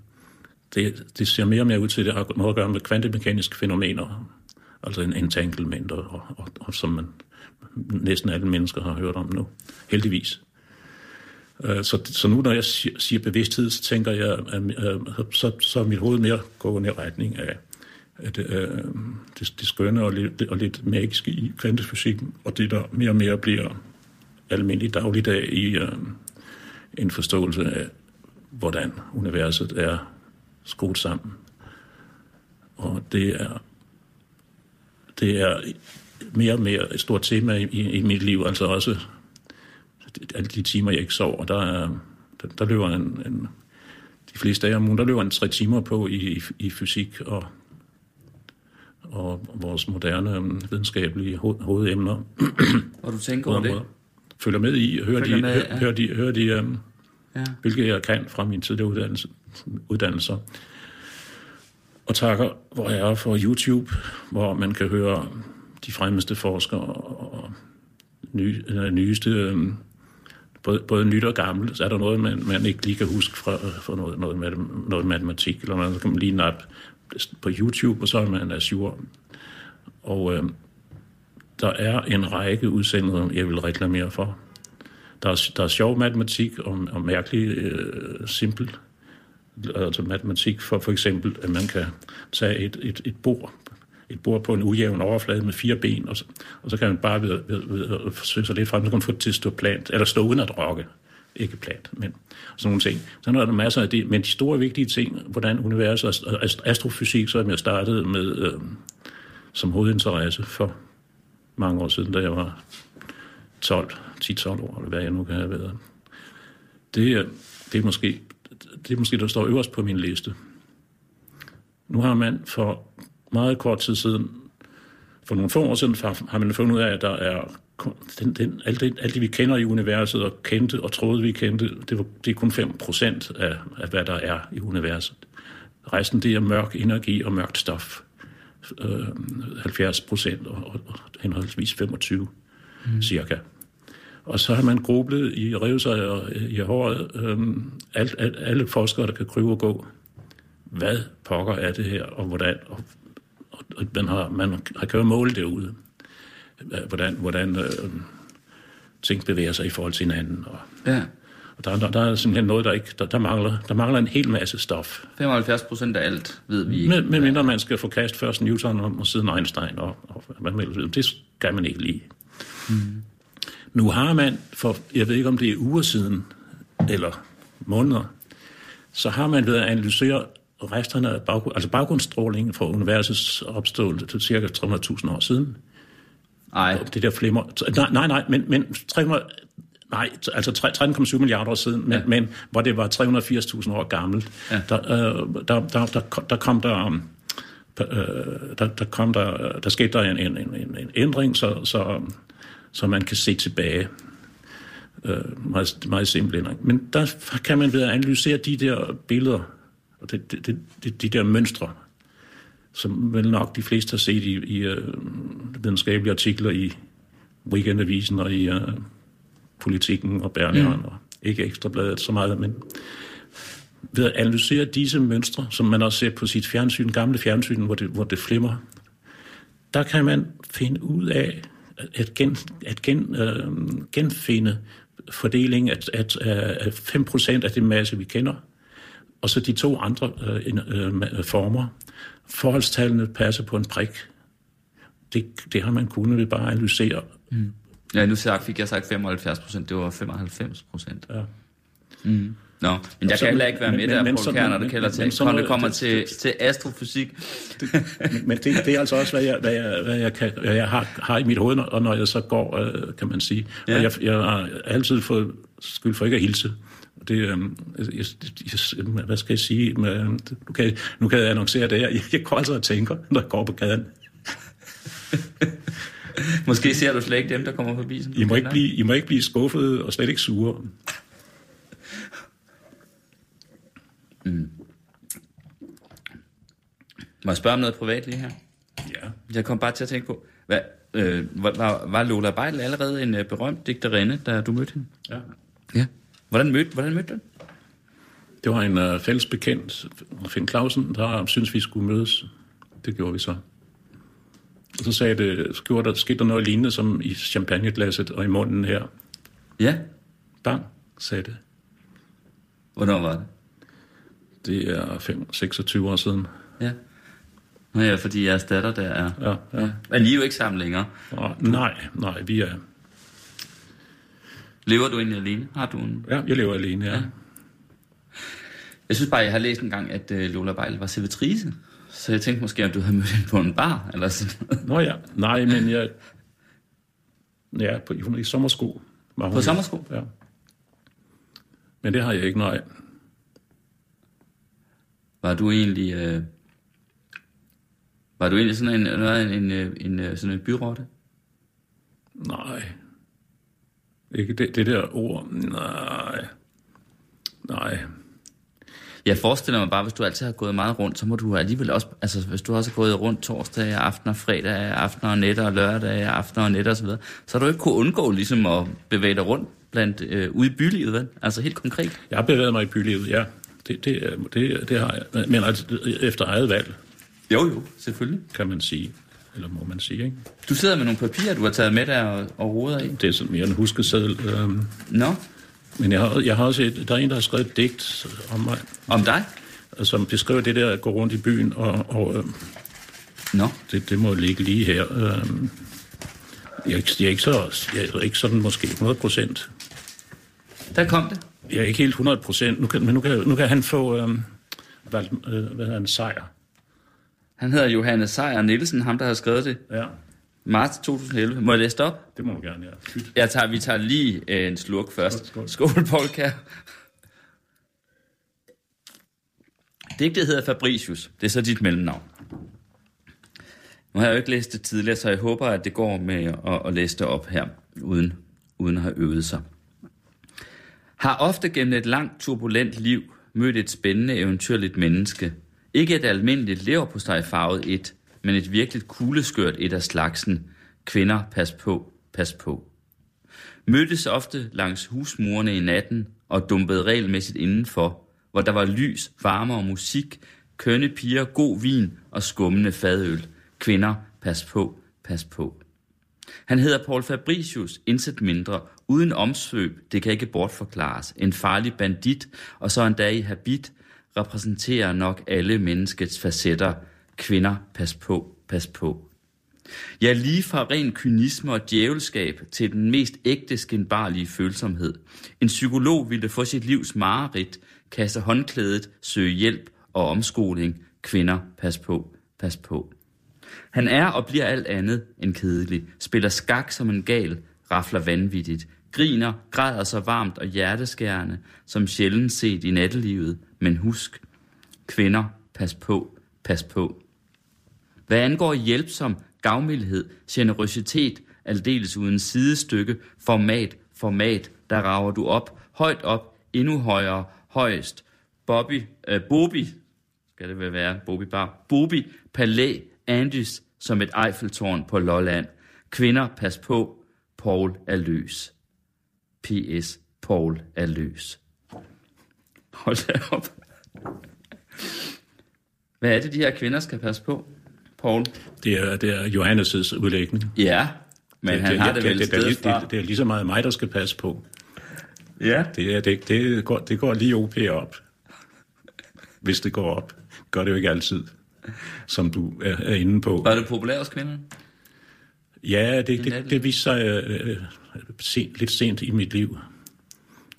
Speaker 5: det, det ser mere og mere ud til, at det har noget at gøre med kvantemekaniske fænomener, altså en entanglement, og, og, og, og som man næsten alle mennesker har hørt om nu, heldigvis. Øh, så, så nu, når jeg siger, bevidsthed, så tænker jeg, at, øh, så, så er mit hoved mere gående i retning af at, øh, det, det skønne og lidt, og lidt magiske i kvantefysikken, og det, der mere og mere bliver almindelig dagligdag i øh, en forståelse af, hvordan universet er skruet sammen. Og det er, det er mere og mere et stort tema i, i, mit liv, altså også alle de timer, jeg ikke sover, der, er, der, der løber en, en, de fleste dage om ugen, der løber en tre timer på i, i, i fysik og, og vores moderne øhm, videnskabelige hoved, hovedemner.
Speaker 4: Og du tænker over det?
Speaker 5: Følger med i, hører
Speaker 4: Følger
Speaker 5: de,
Speaker 4: med,
Speaker 5: hører,
Speaker 4: ja.
Speaker 5: hører de, hører de øhm,
Speaker 4: Ja.
Speaker 5: hvilket jeg kan fra min tidligere uddannelse, uddannelser. Og takker, hvor jeg er for YouTube, hvor man kan høre de fremmeste forskere og ny, øh, nyeste, øhm, både, både nyt og gammelt, så er der noget, man, man ikke lige kan huske fra, fra noget, noget, noget matematik, eller man så kan man lige nappe på YouTube, og så er man assur. Og øh, der er en række udsendelser, jeg vil reklamere for. Der er, der er sjov matematik og, og mærkelig øh, simpel altså matematik for for eksempel, at man kan tage et, et, et bord, et bord på en ujævn overflade med fire ben, og så, og så kan man bare ved, ved, ved at forsøge sig lidt frem, så kan man få det til at stå plant, eller stå uden at rokke. Ikke plant, men sådan nogle ting. Så er der masser af det, men de store vigtige ting, hvordan universet og astrofysik, som jeg startede med øh, som hovedinteresse for mange år siden, da jeg var 12, 10-12 år, eller hvad jeg nu kan have været. Det, er- det er måske det er måske, der står øverst på min liste. Nu har man for meget kort tid siden, for nogle få år siden, har man fundet ud af, at der er den, den, alt, det, alt det, vi kender i universet, og kendte og troede, vi kendte, det, var, det er kun 5 procent af, af, hvad der er i universet. Resten, det er mørk energi og mørkt stof. Øh, 70 procent og, og, og henholdsvis 25 mm. cirka. Og så har man grublet i revet sig og i håret. Øhm, alt, alt, alle forskere, der kan kryve og gå. Hvad pokker er det her, og hvordan? Og, og, og man, har, man har kan jo måle det øh, hvordan, hvordan øh, ting bevæger sig i forhold til hinanden. Og,
Speaker 4: Ja.
Speaker 5: og der, der, der er simpelthen noget, der ikke... Der, der, mangler, der mangler en hel masse stof.
Speaker 4: 75 procent af alt ved vi ikke.
Speaker 5: Med, med mindre man skal få kast først Newton og, og siden Einstein, og, og hvad man vil. det skal man ikke lige. Mm. Nu har man, for jeg ved ikke om det er uger siden, eller måneder, så har man ved at analysere resterne af baggrund, altså baggrundsstrålingen fra universets opståelse til cirka 300.000 år siden.
Speaker 4: Nej,
Speaker 5: Det der flimmer... Nej, nej, nej, men, men 300, nej, altså 13,7 milliarder år siden, men, ja. men hvor det var 380.000 år gammelt, ja. der, øh, der, der, der, der kom der... øh, der, der, kom der, der skete der en, en, en, en- en ændring, så, så, så man kan se tilbage. Øh, meget, meget simpel ændring. Men der kan man ved at analysere de der billeder, og det, det, de, de der mønstre, som vel nok de fleste har set i, i øh, videnskabelige artikler i Weekendavisen og i øh, Politikken og Berlingeren, mm. og ikke Ekstrabladet så meget, men ved at analysere disse mønstre, som man også ser på sit fjernsyn, gamle fjernsyn, hvor det, hvor det flimmer, der kan man finde ud af at, gen, at gen, øh, genfinde fordelingen af, af, af 5% af det masse, vi kender, og så de to andre øh, en- øh, former. Forholdstallene passer på en prik. Det, det har man kunnet ved bare at analysere.
Speaker 4: ja, nu sagt, fik jeg sagt 75 procent, det var 95 procent.
Speaker 5: Ja.
Speaker 4: Mm. Nå, men jeg
Speaker 5: Altså,
Speaker 4: kan heller ikke være
Speaker 5: men-
Speaker 4: med
Speaker 5: men-
Speaker 4: der,
Speaker 5: men sådan-
Speaker 4: Kern, når det
Speaker 5: men-
Speaker 4: kalder
Speaker 5: men
Speaker 4: til,
Speaker 5: sådan
Speaker 4: når det kommer
Speaker 5: det-
Speaker 4: til,
Speaker 5: det-
Speaker 4: til astrofysik.
Speaker 5: Men, men det, det er altså også, hvad jeg, hvad jeg, hvad jeg, kan, hvad jeg har, har i mit hoved, og når jeg så går, øh, kan man sige.
Speaker 4: Ja.
Speaker 5: Og jeg, jeg har altid fået skyld for ikke at hilse. Det, øh, jeg, jeg, hvad skal jeg sige? Med, nu, kan, nu kan jeg annoncere det her. Jeg, jeg går altså og tænker, når jeg går på gaden.
Speaker 4: Måske ser du slet ikke dem, der kommer forbi. Som
Speaker 5: I må, ikke blive, I må ikke blive skuffede og slet ikke sure.
Speaker 4: Må jeg spørge om noget privat lige her?
Speaker 5: Ja.
Speaker 4: Jeg kom bare til at tænke på, hvad, øh, var, var- Lola Beidel allerede en øh, berømt digterinde, da du mødte hende?
Speaker 5: ja.
Speaker 4: Ja. Hvordan mødte, hvordan mødte du?
Speaker 5: Det var en uh, fælles bekendt, Finn Clausen, der synes vi skulle mødes. Det gjorde vi så. Og så sagde det, skete der, skete der noget lignende som i champagneglasset og i munden her.
Speaker 4: Ja.
Speaker 5: Bang, sagde det.
Speaker 4: Hvornår var det?
Speaker 5: Det er 5, 26 år siden.
Speaker 4: Ja. Nå ja, fordi jeres datter der er...
Speaker 5: Ja, ja.
Speaker 4: Men I er jo ikke sammen længere.
Speaker 5: Og, nej, nej, vi er...
Speaker 4: Lever du egentlig alene? Har du en...
Speaker 5: Ja, jeg lever alene, ja.
Speaker 4: Ja. Jeg synes bare, jeg har læst en gang, at øh, Lola Beidel var servitrice. Så jeg tænkte måske, at du havde mødt hende på en bar, eller sådan.
Speaker 5: Nå ja, nej, men jeg... Ja, på, hun er i sommersko. Var hun
Speaker 4: På sommersko?
Speaker 5: Ja. Men det har jeg ikke, nej.
Speaker 4: Var du egentlig... Øh... Var du egentlig sådan en, en, en, en, en, øh, sådan en byrotte?
Speaker 5: Nej. Ikke det, det der ord. Nej. Nej.
Speaker 4: Jeg forestiller mig bare, hvis du altid har gået meget rundt, så må du alligevel også, altså hvis du også har gået rundt torsdag, aften og fredag, aften og nætter og lørdag, aften og nætter osv., så har du ikke kunne undgå ligesom at bevæge dig rundt blandt, øh, ude i bylivet, vel? Altså helt konkret.
Speaker 5: Jeg har bevæget mig i bylivet, ja. Det, det, er- det, det har jeg. Men altså, efter eget valg,
Speaker 4: Jo, jo, selvfølgelig.
Speaker 5: kan man sige. Eller må man sige, ikke?
Speaker 4: Du sidder med nogle papirer, du har taget med der og, og roder i.
Speaker 5: Det er sådan mere en huskeseddel. Øhm,
Speaker 4: Nå,
Speaker 5: men jeg har, jeg har også et, der er en, der har skrevet et digt om mig,
Speaker 4: om dig?
Speaker 5: som beskriver det der at gå rundt i byen, og, og øhm,
Speaker 4: Nå,
Speaker 5: det, det må ligge lige her. Øhm, jeg, ikke- jeg, er ikke så, jeg er ikke sådan måske 100 procent.
Speaker 4: der kom det.
Speaker 5: Jeg er ikke helt 100 procent, nu kan, men nu kan, nu kan han få, øhm, hvad, øh, hvad hedder han, sejr.
Speaker 4: Han hedder Johannes Sejer Nielsen, ham der har skrevet det.
Speaker 5: Ja,
Speaker 4: Marts 2011. Må jeg læse det op?
Speaker 5: det må du gerne, ja. Pyt.
Speaker 4: Jeg tager, vi tager lige øh, en slurk først.
Speaker 5: Skål,
Speaker 4: Skål, Paul Kær. Digtet hedder Fabricius. Det er så dit mellemnavn. Nu har jeg jo ikke læst det tidligere, så jeg håber, at det går med at, at læse det op her, uden, uden at have øvet sig. Har ofte gennem et langt, turbulent liv mødt et spændende, eventyrligt menneske. Ikke et almindeligt leverpostejfarvet et, men et virkelig kugleskørt et af slagsen. Kvinder, pas på, pas på. Mødtes ofte langs husmurene i natten og dumpede regelmæssigt indenfor, hvor der var lys, varme og musik, kønne piger, god vin og skummende fadøl. Kvinder, pas på, pas på. Han hedder Paul Fabricius, indsat mindre, uden omsvøb, det kan ikke bortforklares, en farlig bandit, og så endda i habit, repræsenterer nok alle menneskets facetter. Kvinder, pas på, pas på. Ja, lige fra ren kynisme og djævelskab til den mest ægte skinbarlige følsomhed. En psykolog ville få sit livs mareridt, kaste håndklædet, søge hjælp og omskoling. Kvinder, pas på, pas på. Han er og bliver alt andet end kedelig, spiller skak som en gal, rafler vanvittigt, griner, græder så varmt og hjerteskærende, som sjældent set i nattelivet, men husk, kvinder, pas på, pas på. Hvad angår hjælpsom, gavmildhed, generøsitet, aldeles uden sidestykke, format, format, der rager du op, højt op, endnu højere, højst. Bobby, øh, Bobby, skal det vel være, Bobby Bar, Bobby, Palæ, Andys, som et Eiffeltårn på Lolland. Kvinder, pas på, Paul er løs. P.S. Paul er løs. Hold da op. Hvad er det, de her kvinder skal passe på, Paul?
Speaker 5: Det er, det er Johannes' udlægning.
Speaker 4: Ja, men
Speaker 5: det,
Speaker 4: han
Speaker 5: det,
Speaker 4: har det,
Speaker 5: det,
Speaker 4: vel
Speaker 5: det, det, det, det, det er lige så meget mig, der skal passe på.
Speaker 4: Ja.
Speaker 5: Det, er, det, det, går, det går lige OP op. Hvis det går op. Gør det jo ikke altid, som du er, er inde på.
Speaker 4: Var det populært hos kvinderne?
Speaker 5: Ja, det, det, det viste sig øh, øh, sent, lidt sent i mit liv.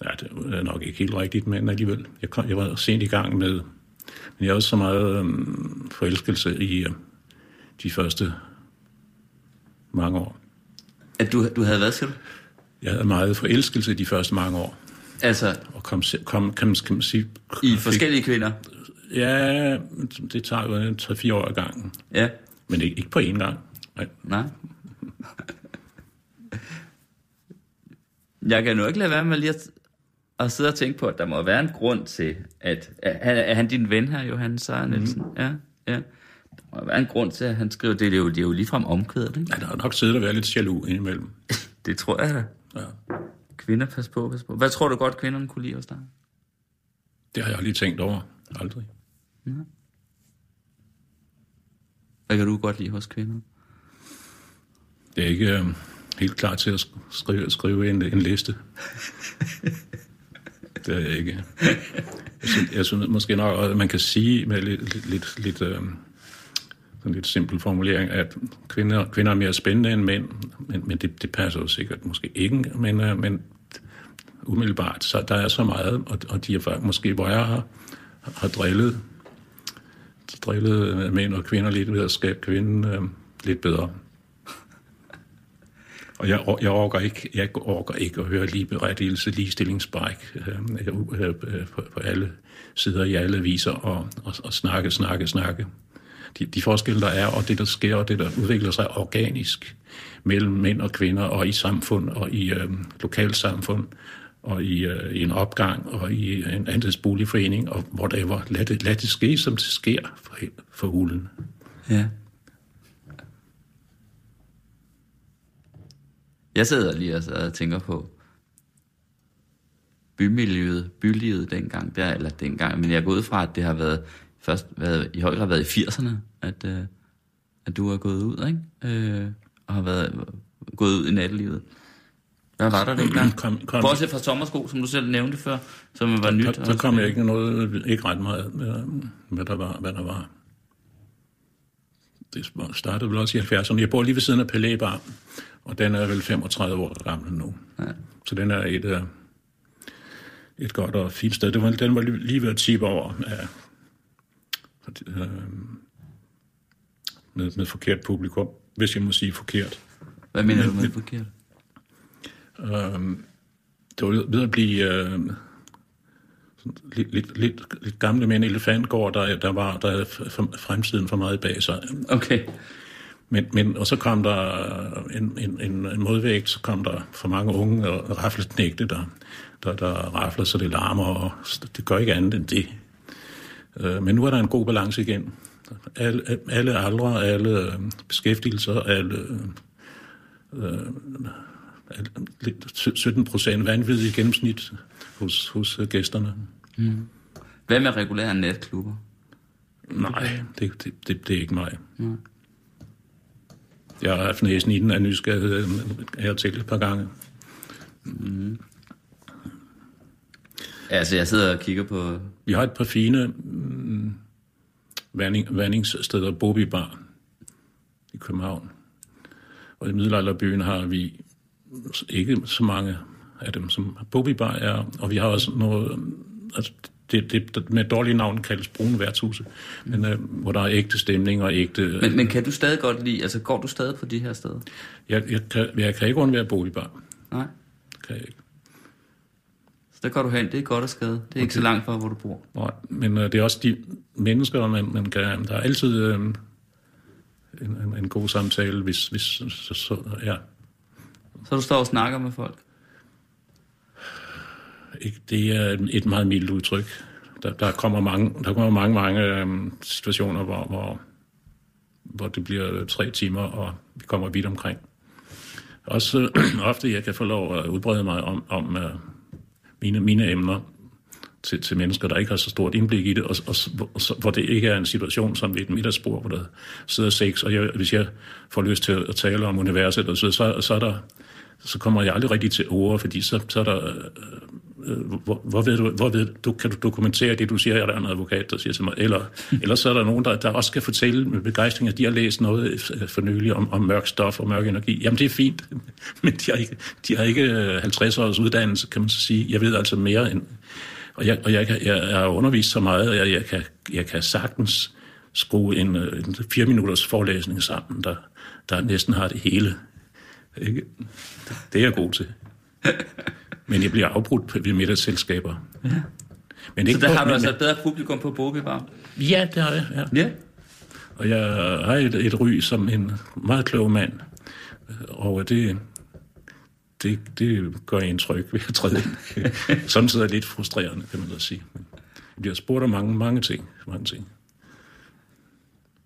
Speaker 5: Ja, det er nok ikke helt rigtigt, men alligevel. Jeg, kom, jeg var sent i gang med... Men jeg også så meget øh, forelskelse i øh, de første mange år.
Speaker 4: At du, du havde hvad, siger du?
Speaker 5: Jeg havde meget forelskelse i de første mange år.
Speaker 4: Altså,
Speaker 5: Og kom, kom kan, man, kan man sige...
Speaker 4: i
Speaker 5: fik-
Speaker 4: forskellige kvinder?
Speaker 5: Ja, det tager jo en 3-4 år ad gangen.
Speaker 4: Ja.
Speaker 5: Men ikke, ikke på én gang. Nej.
Speaker 4: Nej. Jeg kan nu ikke lade være med lige at, at sidde og tænke på, at der må være en grund til, at... Er, er han din ven her, Johan Seier Nielsen? Mm. Ja, ja. Der må være en grund til, at han skriver det. Det er jo, det er jo ligefrem omkvædet, ikke?
Speaker 5: Ja, der har nok siddet og været lidt jaloux indimellem.
Speaker 4: Det tror jeg da.
Speaker 5: Ja.
Speaker 4: Kvinder, pas på, pas på. Hvad tror du godt, kvinderne kunne lide hos dig?
Speaker 5: Det har jeg lige tænkt over. Aldrig.
Speaker 4: Hvad kan du godt lide hos kvinder?
Speaker 5: Det er ikke øh, helt klar til at skrive, skrive en, en liste. det er jeg ikke. Jeg synes, jeg synes måske nok, at man kan sige med lidt, lidt, lidt, lidt, øh, sådan lidt simpel formulering, at kvinder, kvinder er mere spændende end mænd, men, men det, det passer jo sikkert måske ikke, men, øh, men umiddelbart, så der er så meget, og, og de er faktisk, måske, hvor jeg har, har drillet, drillede øh, mænd og kvinder lidt ved at skabe kvinden øh, lidt bedre. Og jeg, jeg, orker ikke, jeg orker ikke at høre ligeberettigelse, ligestillingsbræk øh, øh, øh, på, på alle sider i alle viser og, og, og snakke, snakke, snakke. De, de forskelle, der er, og det, der sker, og det, der udvikler sig organisk mellem mænd og kvinder, og i samfund, og i øh, lokalsamfund, og i, øh, i en opgang, og i en andelsboligforening, og whatever. Lad det, lad det ske, som det sker for, for hulen.
Speaker 4: Ja. Jeg sidder lige og, og tænker på bymiljøet, bylivet dengang, der, eller dengang, men jeg går ud fra, at det har været, først været, i høj grad været i 80'erne, at, øh, at du har gået ud, ikke? Øh, og har været gået ud i nattelivet. Hvad var der dengang?
Speaker 5: Kom, kom,
Speaker 4: Bortset fra sommersko, som du selv nævnte før, som var nyt.
Speaker 5: der, der kom jeg ikke noget, ikke ret meget, med, hvad der var. Hvad der var. Det startede vel også i 70'erne. Jeg bor lige ved siden af Pelé Bar, og den er vel 35 år gammel nu.
Speaker 4: Ja.
Speaker 5: Så den er et, øh, et godt og fint sted. Det var, den var lige ved at tippe over af, øh, med, med forkert publikum, hvis jeg må sige forkert.
Speaker 4: Hvad mener
Speaker 5: Men-
Speaker 4: du med forkert?
Speaker 5: Øhm, det var ved at blive øh, lidt, lidt, lidt, lidt gamle med en elefantgård, der, der, var, der havde fremtiden for meget bag sig.
Speaker 4: Okay.
Speaker 5: Men, men, og så kom der en, en, en, en modvægt, så kom der for mange unge og rafleknægte, der, der, der rafler, så det larmer, og det gør ikke andet end det. Øh, Men nu er der en god balance igen. Alle, alle aldre, alle øh, beskæftigelser, alle, øh, lidt 17 procent vanvid i gennemsnit hos, hos øh, gæsterne.
Speaker 4: Hvad med regulære natklubber?
Speaker 5: Nej, det, det, det, det er ikke mig. Jeg har haft næsen i den af nysgerrighed her til et par gange.
Speaker 4: Altså, jeg sidder og kigger på...
Speaker 5: Vi har et par fine mm, vanding, vandingssteder, Bobi Bar i København. Og i middelalderbyen har vi ikke så mange af dem, som Bobi Bar er. Og vi har også noget, altså det, det med et dårligt navn kaldes brune værtshuse, men øh, hvor der er ægte stemning og ægte...
Speaker 4: Men, men kan du stadig godt lide... Altså, går du stadig på de her steder?
Speaker 5: Jeg, jeg, kan, jeg kan ikke undvære Bobi Bar.
Speaker 4: Nej.
Speaker 5: Kan jeg ikke.
Speaker 4: Så der går du hen. Det er godt at skade. Det er ikke så langt fra, hvor du bor.
Speaker 5: Nej, men øh, det er også de mennesker, man, man kan... Der er altid øh, en, en, en god samtale, hvis... hvis så, så, ja,
Speaker 4: så du står og snakker med folk?
Speaker 5: ikke, det er et- meget mildt udtryk. Der, der kommer mange, der kommer mange, mange øhm, situationer, hvor, hvor, hvor det bliver tre timer, og vi kommer vidt omkring. Også øh, ofte, jeg kan få lov at udbrede mig om, om øh, mine, mine emner til, til mennesker, der ikke har så stort indblik i det, og, og, og hvor det ikke er en situation som ved et middagsbord, hvor der sidder seks, og jeg, hvis jeg får lyst til at tale om universet, og så, så, så, er der, så kommer jeg aldrig rigtig til ord, fordi så, så er der... Øh, øh, hvor, hvor, ved du, hvor ved du, kan du dokumentere det, du siger, er der en advokat, der siger til mig, eller, eller så er der nogen, der, der også skal fortælle med begejstring, at de har læst noget øh, for nylig om, om mørk stof og mørk energi. Jamen, det er fint, men de har ikke, de har ikke øh, 50 års uddannelse, kan man så sige. Jeg ved altså mere end... Og jeg, og jeg, kan, jeg, er undervist så meget, at jeg, jeg, kan, jeg kan sagtens skrue en, en fire minutters forelæsning sammen, der, der næsten har det hele. Ikke? Det er jeg god til. Men jeg bliver afbrudt ved middagsselskaber. Ja. Men
Speaker 4: Så
Speaker 5: ikke
Speaker 4: der
Speaker 5: på-
Speaker 4: har du altså et bedre publikum på Bobi Bar?
Speaker 5: Ja, det har jeg. Ja.
Speaker 4: Ja.
Speaker 5: Og jeg har et, et ry som en meget klog mand. Og det, det, det gør indtryk ved at træde ind. Sådan er det lidt frustrerende, kan man da sige. Men jeg bliver spurgt om mange, mange ting. Mange ting.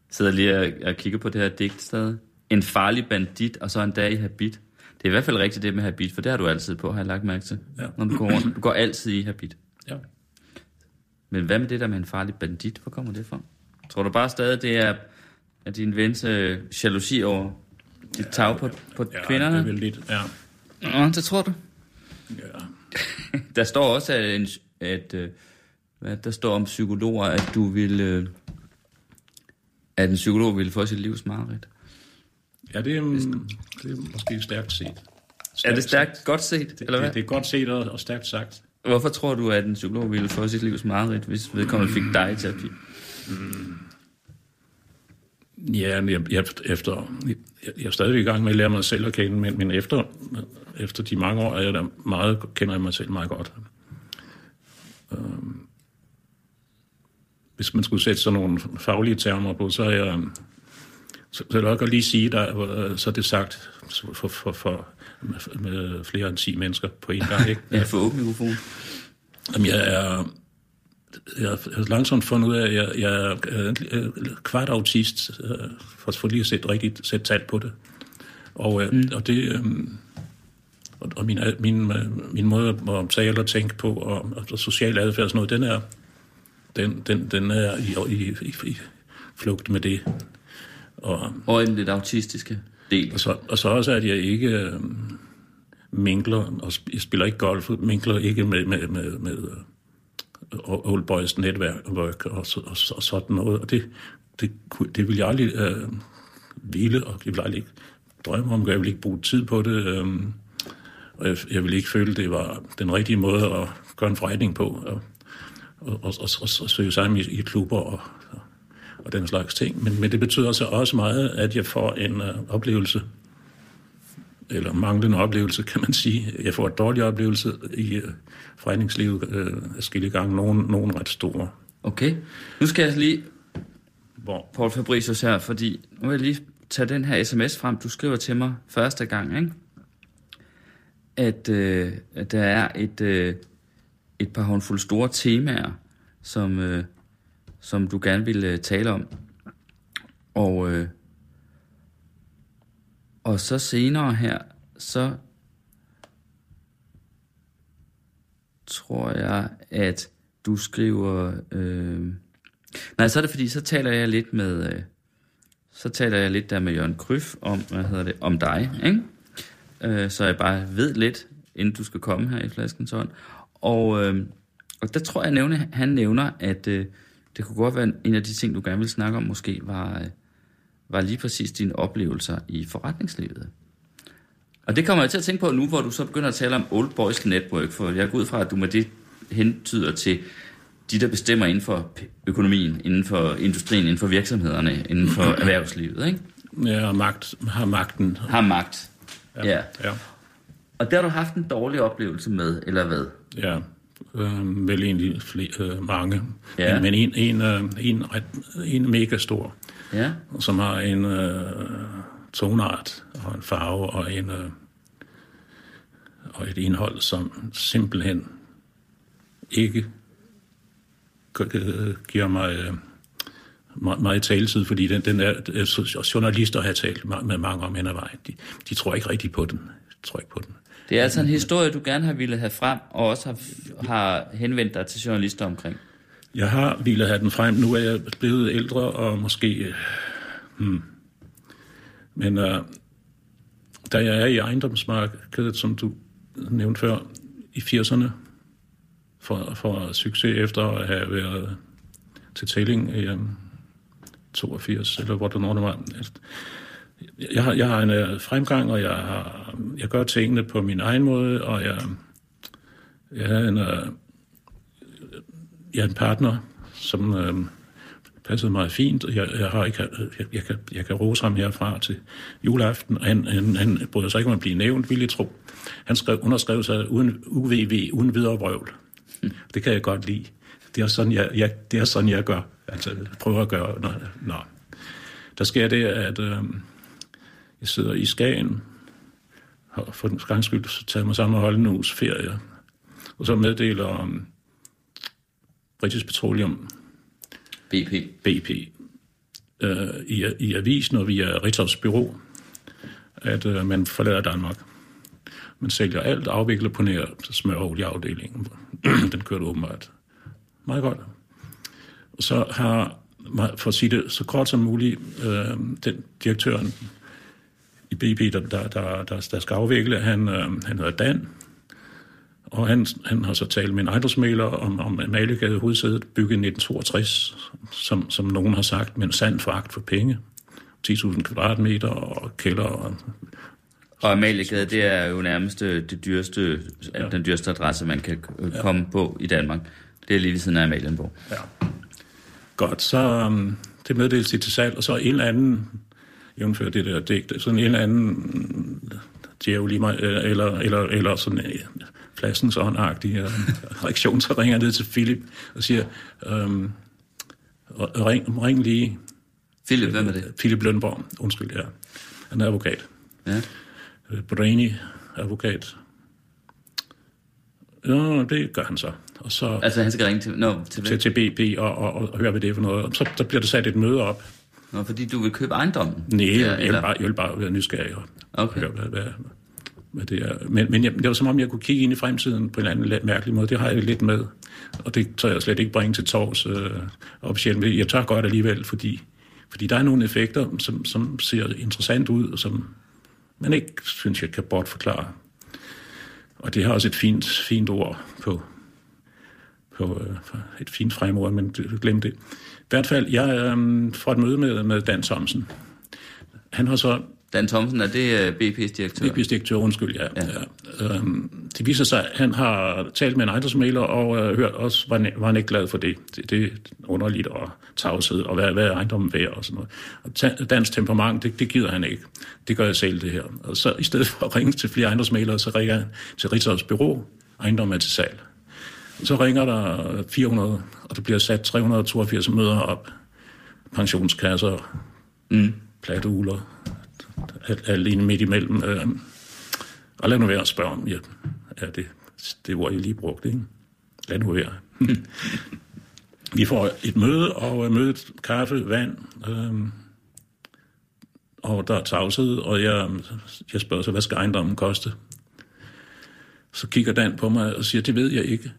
Speaker 4: sidder lige og, og kigger på det her digt stadig. En farlig bandit, og så en dag i habit. Det er i hvert fald rigtigt det med habit, for det har du altid på, har jeg lagt mærke til.
Speaker 5: Ja.
Speaker 4: Når du går rundt. Du går altid i habit.
Speaker 5: Ja.
Speaker 4: Men hvad med det der med en farlig bandit? Hvor kommer det fra? Tror du bare stadig, det er, er din vens øh, jalousi over dit tag på, på
Speaker 5: ja
Speaker 4: kvinderne?
Speaker 5: Det er vel lidt, ja.
Speaker 4: Nå, det tror du.
Speaker 5: ja.
Speaker 4: Der står også, at, en, at øh, hvad, der står om psykologer, at du vil... Øh, at en psykolog ville få sit livs mareridt.
Speaker 5: Ja, det er, mm, det er måske stærkt set.
Speaker 4: Er det stærkt godt set,
Speaker 5: Det,
Speaker 4: eller hvad?
Speaker 5: det, det er godt set og, og stærkt sagt.
Speaker 4: Hvorfor tror du, at en psykolog ville få sit livs mareridt, hvis vedkommende fik dig i terapi?
Speaker 5: Ja, men jeg, jeg, efter, jeg, jeg er stadig i gang med at lære mig selv at kende, men, men efter, efter de mange år er jeg da meget, kender jeg mig selv meget godt. Øhm, hvis man skulle sætte sådan nogle faglige termer på, så er jeg, så, vil jeg godt lige sige, der, så er det sagt for, for, for, med, flere end 10 mennesker på en gang. Ikke?
Speaker 4: Ja, for åben mikrofon.
Speaker 5: Jamen, jeg er, jeg har langsomt fundet ud af, at jeg, jeg er øh, kvart autist, øh, for, for lige at sætte rigtigt sætte tal på det. Og, øh, mm. og det... Øh, og, min, min, øh, min måde at tale og tænke på, og, og social adfærd og sådan noget, den er, den, den, den er i, i, i, i flugt med det. Og,
Speaker 4: Og en lidt autistiske del.
Speaker 5: og, så, og så også, at jeg ikke øh, minkler, og jeg spiller ikke golf, minkler ikke med, med, med, med øh, Old Boys netværk og, så- og, og sådan noget. Og det, det, det vil jeg aldrig øh, ville, og jeg vil aldrig drømme om, jeg vil ikke bruge tid på det. Øh, og jeg, jeg vil ikke føle, det var den rigtige måde at gøre en forretning på. Og, og, og, og, og, og søge sammen i, i klubber og, og, den slags ting. Men, men det betyder så også meget, at jeg får en øh, oplevelse, eller manglende oplevelse, kan man sige. Jeg får en dårlig oplevelse i øh, forretningslivet øh, skille gang, nogen, nogen ret store.
Speaker 4: Okay. Nu skal jeg lige,
Speaker 5: Hvor,
Speaker 4: Paul Fabricius her, fordi nu vil jeg lige tage den her sms frem, du skriver til mig første gang, ikke? At, øh, at der er et, øh, et par håndfulde store temaer, som, øh, som du gerne vil øh, tale om. Og, øh, og så senere her, så tror jeg, at du skriver... Øh, nej, så er det fordi, så taler jeg lidt med... Øh, så taler jeg lidt der med Jørgen Kryf om, hvad hedder det, om dig, ikke? Øh, så jeg bare ved lidt, inden du skal komme her i flaskens hånd. Og, øh, og der tror jeg, nævne, han nævner, at øh, det kunne godt være en af de ting, du gerne vil snakke om, måske var, øh, var lige præcis dine oplevelser i forretningslivet. Og det kommer jeg til at tænke på nu, hvor du så begynder at tale om Old Boys Network, for jeg går ud fra, at du med det hentyder til de, der bestemmer inden for økonomien, inden for industrien, inden for virksomhederne, inden for erhvervslivet, ikke?
Speaker 5: Ja, og magt, har magten.
Speaker 4: Har magt. Ja. ja.
Speaker 5: ja.
Speaker 4: Og der har du haft en dårlig oplevelse med, eller hvad?
Speaker 5: Ja, øh, vel egentlig flere, øh, mange.
Speaker 4: Ja.
Speaker 5: Men en, en, øh, en, ret, en mega stor,
Speaker 4: Ja.
Speaker 5: som har en øh, tonart og en farve og en øh, og et indhold, som simpelthen ikke g- giver mig øh, meget, meget taletid, fordi den, den er, øh, journalister har talt med mange om hen ad vejen. De, de tror ikke rigtig på den. De tror ikke på den.
Speaker 4: Det er altså en historie, du gerne har ville have frem, og også har, har henvendt dig til journalister omkring.
Speaker 5: Jeg har ville have den frem. Nu er jeg blevet ældre, og måske... Øh, hmm. Men uh, da jeg er i ejendomsmarkedet, som du nævnte før, i 80'erne, for, for succes efter at have været til tælling i øh, um, 82, eller hvor det nu det var. Jeg har, jeg har en uh, fremgang, og jeg, har, jeg gør tingene på min egen måde, og jeg, jeg har en... Uh, jeg er en partner, som øh, passede meget fint. Jeg, jeg, har ikke, jeg, jeg, kan, jeg kan rose ham herfra til juleaften. og Han, han, han bryder sig ikke om at blive nævnt, vil jeg tro. Han skrev, underskrev sig uden UVV, uden videre vrøvl. Det kan jeg godt lide. Det er sådan, jeg, jeg, det er sådan, jeg gør. Altså, prøver at gøre. Nå, nå. Der sker det, at øh, jeg sidder i Skagen, og for den gang skyld så tager jeg mig sammen og holde en uges ferie. Og så meddeler om British Petroleum,
Speaker 4: BP.
Speaker 5: BP, øh, i, i avisen og via Ritzaus Bureau, at øh, man forlader Danmark. Man sælger alt, afvikler på nær smørolieafdelingen. Den kørte åbenbart meget godt. Og så har, for at sige det så kort som muligt, øh, den direktøren i BP, der, der, der, der, der skal afvikle, han, øh, han hedder Dan, og han, han har så talt med en ejendomsmaler om, om Malegade hovedsædet, bygget i 1962, som, som nogen har sagt, med en sand foragt for penge. 10.000 kvadratmeter og kælder. Og,
Speaker 4: Og Amaliegade, det er jo nærmest øh, det dyreste, ja. den dyreste adresse, man kan øh, komme på i Danmark. Det er lige ved siden af Amalienborg.
Speaker 5: ja. Godt, så um, det meddeles de til salg, og så en eller anden, jævnfør det der digt, sådan en eller anden djævel i mig, eller, eller, eller sådan øh, flaskens åndagtig øh, reaktion, så ringer jeg ned til Philip og siger, øhm, ring, ring lige
Speaker 4: Philip, hvem er det?
Speaker 5: Philip Lønborg, undskyld, ja. Han er advokat.
Speaker 4: Ja.
Speaker 5: Øh, Brainy advokat. Ja, det gør han så. Og så
Speaker 4: Altså, han skal ringe til... Nå, til,
Speaker 5: til, til BP og, og, og, og høre, hvad det er for noget. Og så der bliver der sat et møde op.
Speaker 4: Nå, fordi du vil købe ejendommen?
Speaker 5: Nej,
Speaker 4: Ja,
Speaker 5: jeg, vil bare, jeg vil bare være nysgerrig
Speaker 4: Okay.
Speaker 5: hvad, hvad, hvad det er. Men, men jeg, det var som om, jeg kunne kigge ind i fremtiden på en eller anden lidt mærkelig måde. Det har jeg lidt med. Og det tør jeg slet ikke bringe til tors øh, officielt. Men jeg tør godt alligevel, fordi, fordi der er nogle effekter, som, som ser interessant ud, og som man ikke, synes jeg, kan bortforklare. Og det har også et fint, fint ord på, på øh, et fint fremord, men glem det. Hvert fald, jeg øh, får et møde med, med Dan Thomsen. Han har så
Speaker 4: Dan Thomsen, er det øh, BP's direktør?
Speaker 5: BP's direktør, undskyld, ja. ja. ja. Øhm, det viser sig, at han har talt med en ejendomsmaler, og øh, hørt også, var, var han ikke glad for det. Det, det er underligt og tavshed, og hvad, hvad er ejendommen værd og sådan noget. Og ta- dansk temperament, det, det gider han ikke. Det gør jeg selv, det her. Og så i stedet for at ringe til flere ejendomsmalere, så ringer han til Ritzaus Bureau. Ejendommen er til salg. Så ringer der 400, og der bliver sat 382 møder op. Pensionskasser,
Speaker 4: Mm.
Speaker 5: plateuler, alt, alt inde midt imellem. Øh, og lad nu være at spørge om hjælp. Ja, det, det var jeg lige brugt, ikke? Lad nu være. Vi får et møde, og øh, mødet kaffe, vand, øh, og der er tavshed, og jeg, jeg spørger så, hvad skal ejendommen koste? Så kigger Dan på mig og siger, det ved jeg ikke.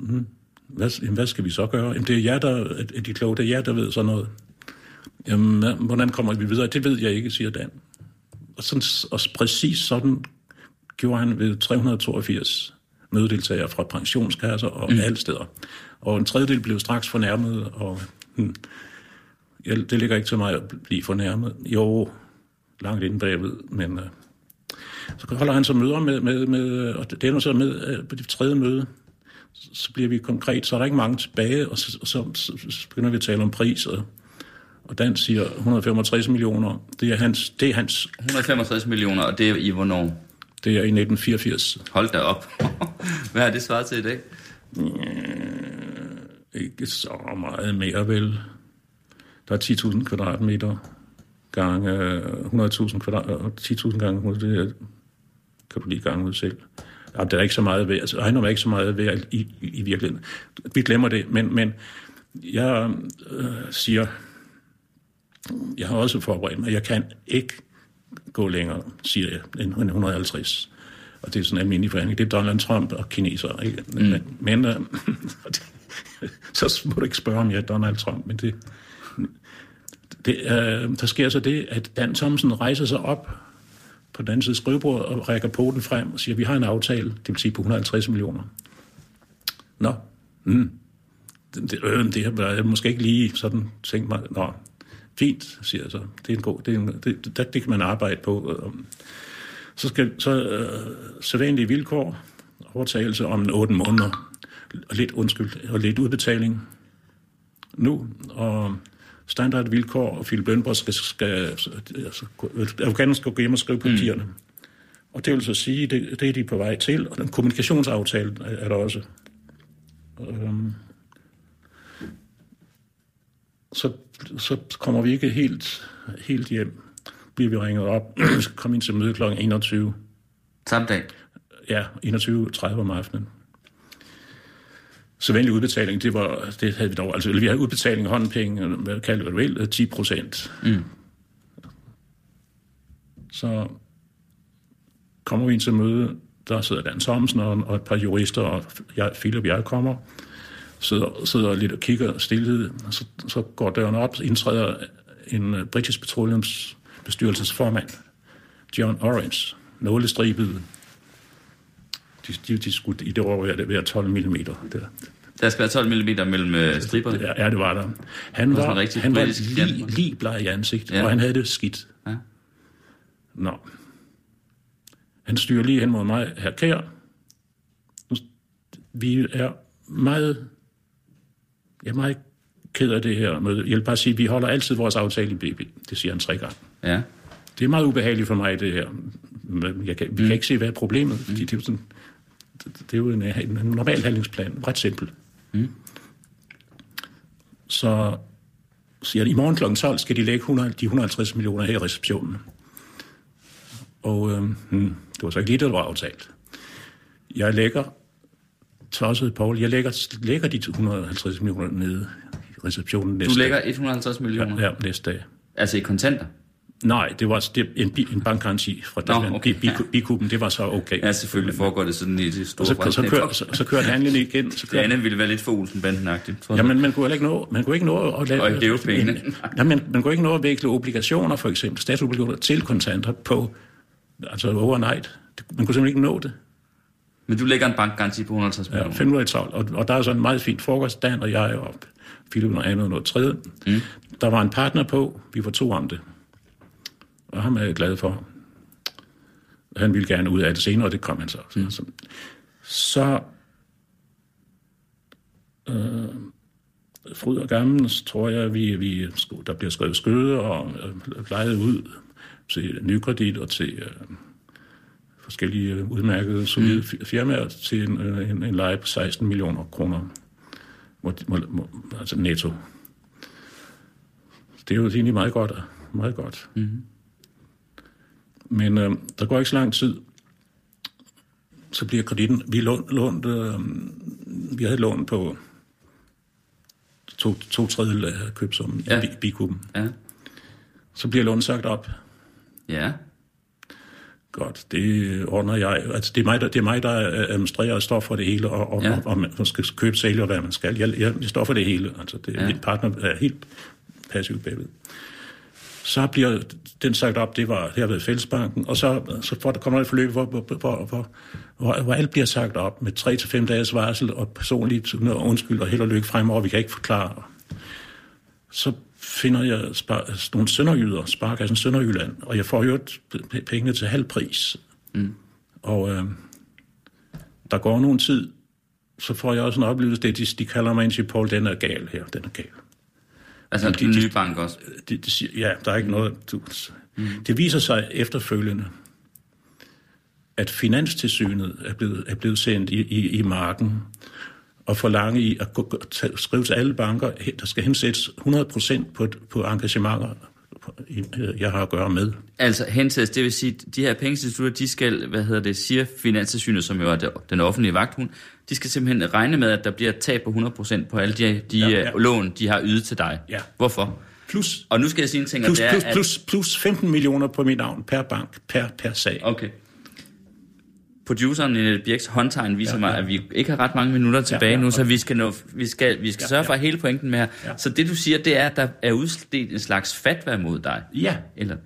Speaker 5: Mhm. Hvad, jamen, hvad skal vi så gøre? Jamen, det er jer, der er de kloge, det er jer, der ved sådan noget. Jamen, hvordan kommer vi videre? Det ved jeg ikke, siger Dan. Og, sådan, og præcis sådan gjorde han ved 382 mødedeltagere fra pensionskasser og mm. alle steder. Og en tredjedel blev straks fornærmet, og hmm, det ligger ikke til mig at blive fornærmet. Jo, langt inde bagved, men øh, så holder han så møder med, med, med og det er så med øh, på det tredje møde, så bliver vi konkret, så er der ikke mange tilbage, og så, så, så, så begynder vi at tale om pris, og, og Dan siger 165 millioner, det er hans, det er hans
Speaker 4: 165 millioner, og det er i hvornår?
Speaker 5: det er i 1984.
Speaker 4: Hold da op. Hvad har det svaret til i dag?
Speaker 5: Ikke så meget mere vel. Der er 10.000 kvadratmeter gange øh, 100.000 kvadrat, og 10.000 gange 100, det er- kan du lige gange ud selv. Ja, det er ikke så meget værd. Altså, ejendommen er ikke så meget værd i, i, i virkeligheden. Vi glemmer det, men, men jeg øh, siger, jeg har også forberedt mig, jeg kan ikke gå længere, siger jeg, end 150. Og det er sådan en almindelig forhandling. Det er Donald Trump og kinesere. Ikke? Mm. Men, men øh, så må du ikke spørge, om jeg er Donald Trump, men det, det, øh, der sker så det, at Dan Thomsen rejser sig op på den anden side skrivebordet og rækker poten frem og siger, vi har en aftale, det vil sige på 150 millioner. Nå, mm. det, det, øh, det har jeg måske ikke lige sådan tænkt mig. Nå, fint, siger jeg så. Det er en god, det, er en, det, det, det kan man arbejde på. Øh, så skal så øh, sædvanlige vilkår, overtagelse om 8 måneder, og lidt undskyld, og lidt udbetaling nu, og standardvilkår, og Philip Bønborg skal, skal advokaten skal gå hjem og skrive papirerne. Mm. Og det vil så sige, det, det er de på vej til, og den kommunikationsaftale er er der også. Øhm, så, så kommer vi ikke helt, helt hjem. Bliver vi ringet op, vi skal komme ind til møde kl. 21.
Speaker 4: Samme dag.
Speaker 5: Ja, 21.30 om aftenen. Så venlig udbetaling, det, var, det havde vi dog. Altså, vi havde udbetaling af håndpenge, hvad kalder det vel, 10 procent.
Speaker 4: Mm.
Speaker 5: Så kommer vi ind til møde, der sidder Dan Thomsen og, og et par jurister, og jeg, Philip og jeg kommer, sidder, sidder lidt og kigger stillhed, og så, så går døren op, indtræder en uh, British Petroleums bestyrelsesformand, John Orange, nålestribet. De, de, de skulle i det år være, være 12 mm. Der.
Speaker 4: Der skal være 12 mm mellem øh, striberne.
Speaker 5: Ja, det var der. Han
Speaker 4: var
Speaker 5: var, han var lige, lige bleg i ansigtet,
Speaker 4: Ja.
Speaker 5: og han havde det skidt.
Speaker 4: Ja.
Speaker 5: Nå. Han styrer lige hen mod mig, her kær. Vi er meget, jeg er meget ked af det her møde. Jeg vil bare sige, at vi holder altid vores aftale i BB. Det siger han tre gange.
Speaker 4: Ja.
Speaker 5: Det er meget ubehageligt for mig, det her. Jeg kan, vi kan ikke se, hvad er problemet, fordi det er sådan, det, er jo en, en normal handlingsplan. Ret simpel.
Speaker 4: Mm.
Speaker 5: Så siger han, i morgen kl. 12 skal de lægge 100, de 150 millioner her i receptionen. Og øh, hmm, det var så ikke lige, det var aftalt. Jeg lægger, tosset Paul, jeg lægger, lægger de 150 millioner nede i receptionen næste
Speaker 4: Du lægger 150 millioner.
Speaker 5: dag. Ja, næste dag.
Speaker 4: Altså i kontanter.
Speaker 5: Nej, det var det, en, en bankgaranti fra
Speaker 4: Nå,
Speaker 5: Nå,
Speaker 4: okay,
Speaker 5: Bikuben, det var så okay.
Speaker 4: Ja, selvfølgelig foregår det sådan i det store
Speaker 5: og så, så, kører, så, så kørte handlen igen. Så
Speaker 4: Det
Speaker 5: kørte,
Speaker 4: andet ville være lidt for Olsen-banden-agtigt. jeg.
Speaker 5: Jamen, man kunne ikke nå, man kunne ikke nå at lave...
Speaker 4: Og hæve pengene.
Speaker 5: Jamen, man kunne ikke nå at vækle obligationer, for eksempel, statsobligationer til kontanter på, altså overnight. Det- Man kunne simpelthen ikke nå det.
Speaker 4: Men du lægger en bankgaranti på 150
Speaker 5: Ja,
Speaker 4: millioner.
Speaker 5: fem minutter i 12. Og, og der er sådan en meget fint frokost, Dan og jeg og Philip og andet og noget tredje. Mm. Der var en partner på, vi var to om det. Og ham er jeg glad for. Han ville gerne ud af det senere, og det kom han så. Mm. Så, så øh, fryd og gammel, så tror jeg, vi, vi, der bliver skrevet skøde og øh, lejet ud til nykredit og til øh, forskellige øh, udmærkede solide mm. firmaer til en, øh, en, en leje på 16 millioner kroner. Må, må, må, altså netto. Det er jo egentlig meget godt. Meget godt. Mm. Men øh, der går ikke så lang tid, så bliver kreditten... Vi lånt, lånt øh, vi havde lån på to, to tredjedel af købsummen
Speaker 4: Ja.
Speaker 5: i Bi- Bikuben.
Speaker 4: Ja.
Speaker 5: Så bliver lånet sagt op.
Speaker 4: Ja.
Speaker 5: Godt, det ordner jeg. Altså, det, er mig, der, det er mig, der administrerer og står for det hele, og, og,
Speaker 4: Ja.
Speaker 5: og, man skal købe, sælge og hvad man skal. Jeg, jeg, jeg står for det hele. Altså, det,
Speaker 4: Ja.
Speaker 5: ja. Min partner er helt passiv bagved. Så bliver den sagt op, det var her ved Fællesbanken, og så, så får der kommer der et forløb, hvor, hvor, hvor, hvor, hvor, alt bliver sagt op med 3 til fem dages varsel, og personligt undskyld og held og lykke fremover, vi kan ikke forklare. Så finder jeg spar, nogle sønderjyder, Sparkassen Sønderjylland, og jeg får jo pengene til halv pris. Mm. Og øh, der går nogen tid, så får jeg også en oplevelse, det de, de kalder mig ind til, Paul, den er gal her, den er gal.
Speaker 4: Altså
Speaker 5: de,
Speaker 4: den
Speaker 5: de-
Speaker 4: nye bank også.
Speaker 5: De, de siger, ja, der er ikke noget... Du, mm. Det viser sig efterfølgende, at Finanstilsynet er blevet, er blevet sendt i, i, i marken og forlange i at gå, tage- skrive til alle banker, der skal hensættes 100% på, på engagementer, jeg har at gøre med.
Speaker 4: Altså hensættes, det vil sige, de her pengeinstitutter, de skal, hvad hedder det, siger Finanstilsynet, som jo er den offentlige vagthund, de skal simpelthen regne med, at der bliver et tab på 100% på alle de, de
Speaker 5: Ja,
Speaker 4: ja,
Speaker 5: ja.
Speaker 4: lån, de har ydet til dig.
Speaker 5: Ja.
Speaker 4: Hvorfor?
Speaker 5: Plus,
Speaker 4: Og nu skal jeg sige en ting,
Speaker 5: plus,
Speaker 4: det er,
Speaker 5: plus, plus, plus 15 millioner på mit navn per bank, per, per sag.
Speaker 4: Okay. Produceren i Birks håndtegn viser
Speaker 5: Ja,
Speaker 4: ja, mig,
Speaker 5: ja.
Speaker 4: at vi ikke har ret mange minutter tilbage
Speaker 5: ja,
Speaker 4: nu, så vi skal, nå, vi skal, vi skal
Speaker 5: Ja,
Speaker 4: sørge for
Speaker 5: ja.
Speaker 4: hele pointen med her.
Speaker 5: Ja.
Speaker 4: Så det du siger, det er, at der er udstedt en slags fatwa mod dig.
Speaker 5: Ja,
Speaker 4: Eller,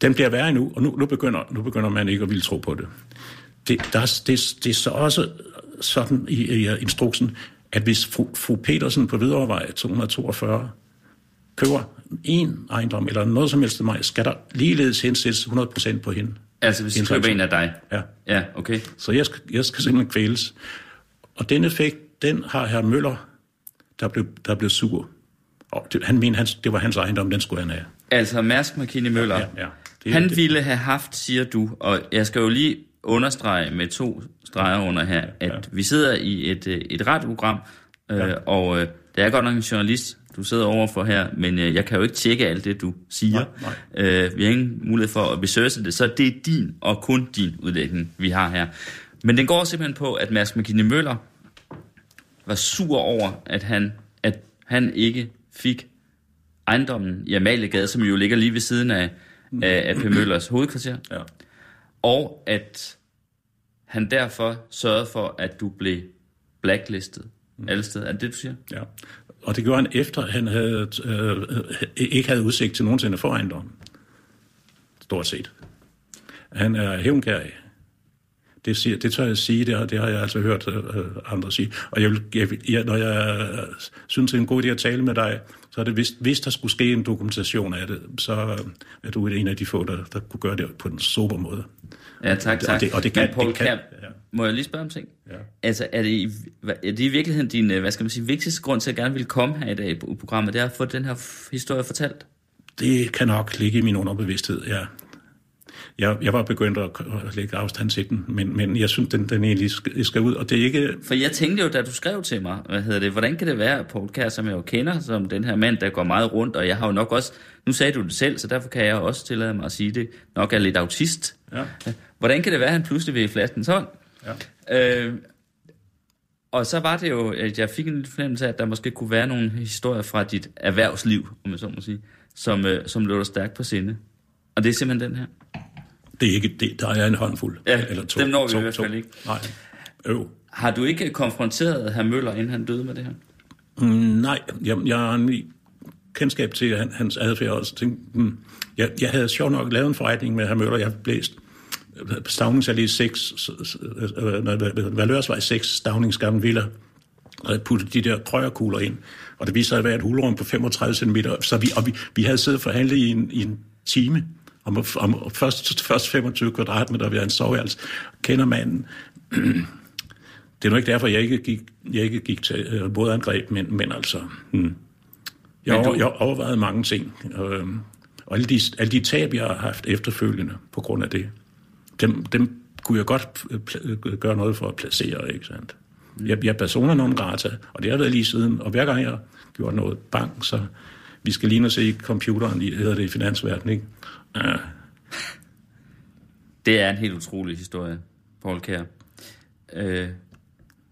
Speaker 5: den bliver værre nu, og nu, nu, begynder, nu begynder man ikke at ville tro på det. Det, der, er- det, det er så også sådan i, i instruksen, at hvis fru, fru Petersen på Hvidovrevej 242 køber en ejendom eller noget som helst til mig, skal der ligeledes hensættes 100% på hende.
Speaker 4: Altså hvis
Speaker 5: Indtryk.
Speaker 4: køber en af dig.
Speaker 5: Ja.
Speaker 4: Ja, okay.
Speaker 5: Så jeg skal, jeg skal simpelthen kvæles. Og den effekt, den har herr Møller, der blev, der blev sur. Og det, han mente, hans, det var hans ejendom, den skulle han have.
Speaker 4: Altså Mærsk McKinney Møller,
Speaker 5: Ja, ja. Det,
Speaker 4: han
Speaker 5: det,
Speaker 4: ville have haft, siger du, og jeg skal jo lige understrege med to streger under her, at
Speaker 5: Ja.
Speaker 4: vi sidder i et, øh, et radioprogram, øh, og øh, det er godt nok en journalist, du sidder overfor her, men øh, jeg kan jo ikke tjekke alt det, du siger.
Speaker 5: Nej,
Speaker 4: Øh, vi har ingen mulighed for at researche det, så det er din og kun din udlægning, vi har her. Men den går simpelthen på, at Mærsk McKinney Møller var sur over, at han, at han ikke fik ejendommen i Amaliegade, som jo ligger lige ved siden af, af, af P. Møllers hovedkvarter,
Speaker 5: ja.
Speaker 4: og at han derfor sørgede for, at du blev blacklistet alle steder. Er det det, du siger?
Speaker 5: Ja. Og det gjorde han efter, at han havde, øh, ikke havde udsigt til nogensinde for ejendommen. Stort set. Han er hævnkærig. Det, siger, det tør jeg sige, det har, det har jeg altså hørt øh, andre sige. Og jeg vil, jeg, jeg, når jeg øh, synes, det er en god idé at tale med dig, så er det, hvis, hvis der skulle ske en dokumentation af det, så øh, er du en af de få, der, der kunne gøre det på en sober måde.
Speaker 4: Ja, tak, tak.
Speaker 5: Og det- og det kan-
Speaker 4: Men Paul
Speaker 5: det kan-
Speaker 4: Kjær,
Speaker 5: ja.
Speaker 4: må jeg lige spørge om ting?
Speaker 5: Ja.
Speaker 4: Altså, er det, i, er det i virkeligheden din, øh, hvad skal man sige, vigtigste grund til, at jeg gerne vil komme her i dag på programmet, det er at få den her historie fortalt?
Speaker 5: Det kan nok ligge i min underbevidsthed, ja. Jeg, jeg var begyndt at, at lægge afstand til den, men, men jeg synes, den, den egentlig skal, skal ud, og det er ikke...
Speaker 4: For jeg tænkte jo, da du skrev til mig, hvad hedder det, hvordan kan det være, at Paul Kjær, som jeg jo kender, som den her mand, der går meget rundt, og jeg har jo nok også, nu sagde du det selv, så derfor kan jeg også tillade mig at sige det, nok er lidt autist.
Speaker 5: Ja.
Speaker 4: Hvordan kan det være, at han pludselig vil i flaskens hånd?
Speaker 5: Ja.
Speaker 4: Øh, og så var det jo, at jeg fik en lille fornemmelse af, at der måske kunne være nogle historier fra dit erhvervsliv, om jeg så må sige, som, øh, som lå dig stærkt på sinde. Og det er simpelthen den her.
Speaker 5: Det er ikke det, der er en håndfuld.
Speaker 4: Ja,
Speaker 5: eller to,
Speaker 4: dem når vi
Speaker 5: to,
Speaker 4: i hvert fald ikke.
Speaker 5: Nej. Øv.
Speaker 4: Har du ikke konfronteret herr Møller, inden han døde med det her?
Speaker 5: Mm, nej, jeg, jeg har en kendskab til han, hans adfærd også. Tænkte, mm, jeg, jeg havde sjovt nok lavet en forretning med herr Møller. Jeg blæst Stavningsallé 6, øh, Valørsvej 6, Stavningsgamle Villa, og jeg puttede de der krøjerkugler ind. Og det viste sig at være et hulrum på 35 cm. Så vi, og vi, vi havde siddet og forhandlet i en, i en time om, om først, først 25 kvadratmeter ved en soveværelse. Kender manden. Det er nu ikke derfor, jeg ikke gik, jeg ikke gik til øh, modangreb, men, men altså... Hmm. Jeg,
Speaker 4: Men du-
Speaker 5: jeg overvejede mange ting. Øh, og alle de, alle de tab, jeg har haft efterfølgende på grund af det, dem, dem kunne jeg godt pla- øh, gøre noget for at placere, ikke sandt? Jeg, jeg er persona non grata, og det har været lige siden. Og hver gang jeg gjort noget bank, så vi skal lige nu se computeren, i, hedder det i finansverdenen, ikke? Uh,
Speaker 4: Det er en helt utrolig historie, Paul Kjær. Øh,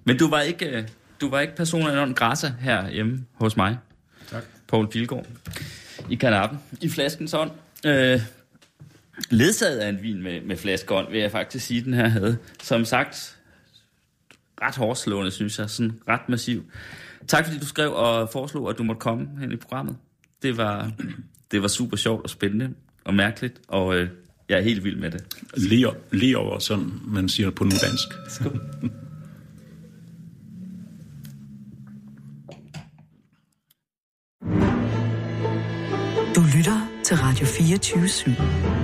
Speaker 4: men du var ikke, øh, du var ikke persona non grata her hjemme hos mig.
Speaker 5: Tak.
Speaker 4: Paul Pilgaard. I kanappen. I flaskens ånd. Øh, ledsaget af en vin med, med flaskeånd, vil jeg faktisk sige, den her havde. Som sagt, ret hårdslående, synes jeg. Sådan ret massiv. Tak fordi du skrev og foreslog, at du måtte komme hen i programmet. Det var, det var super sjovt og spændende og mærkeligt, og øh, jeg er helt vild med det.
Speaker 5: Lige, lige over, som man siger på nudansk.
Speaker 4: Skål.
Speaker 2: Du lytter til Radio 24 /7.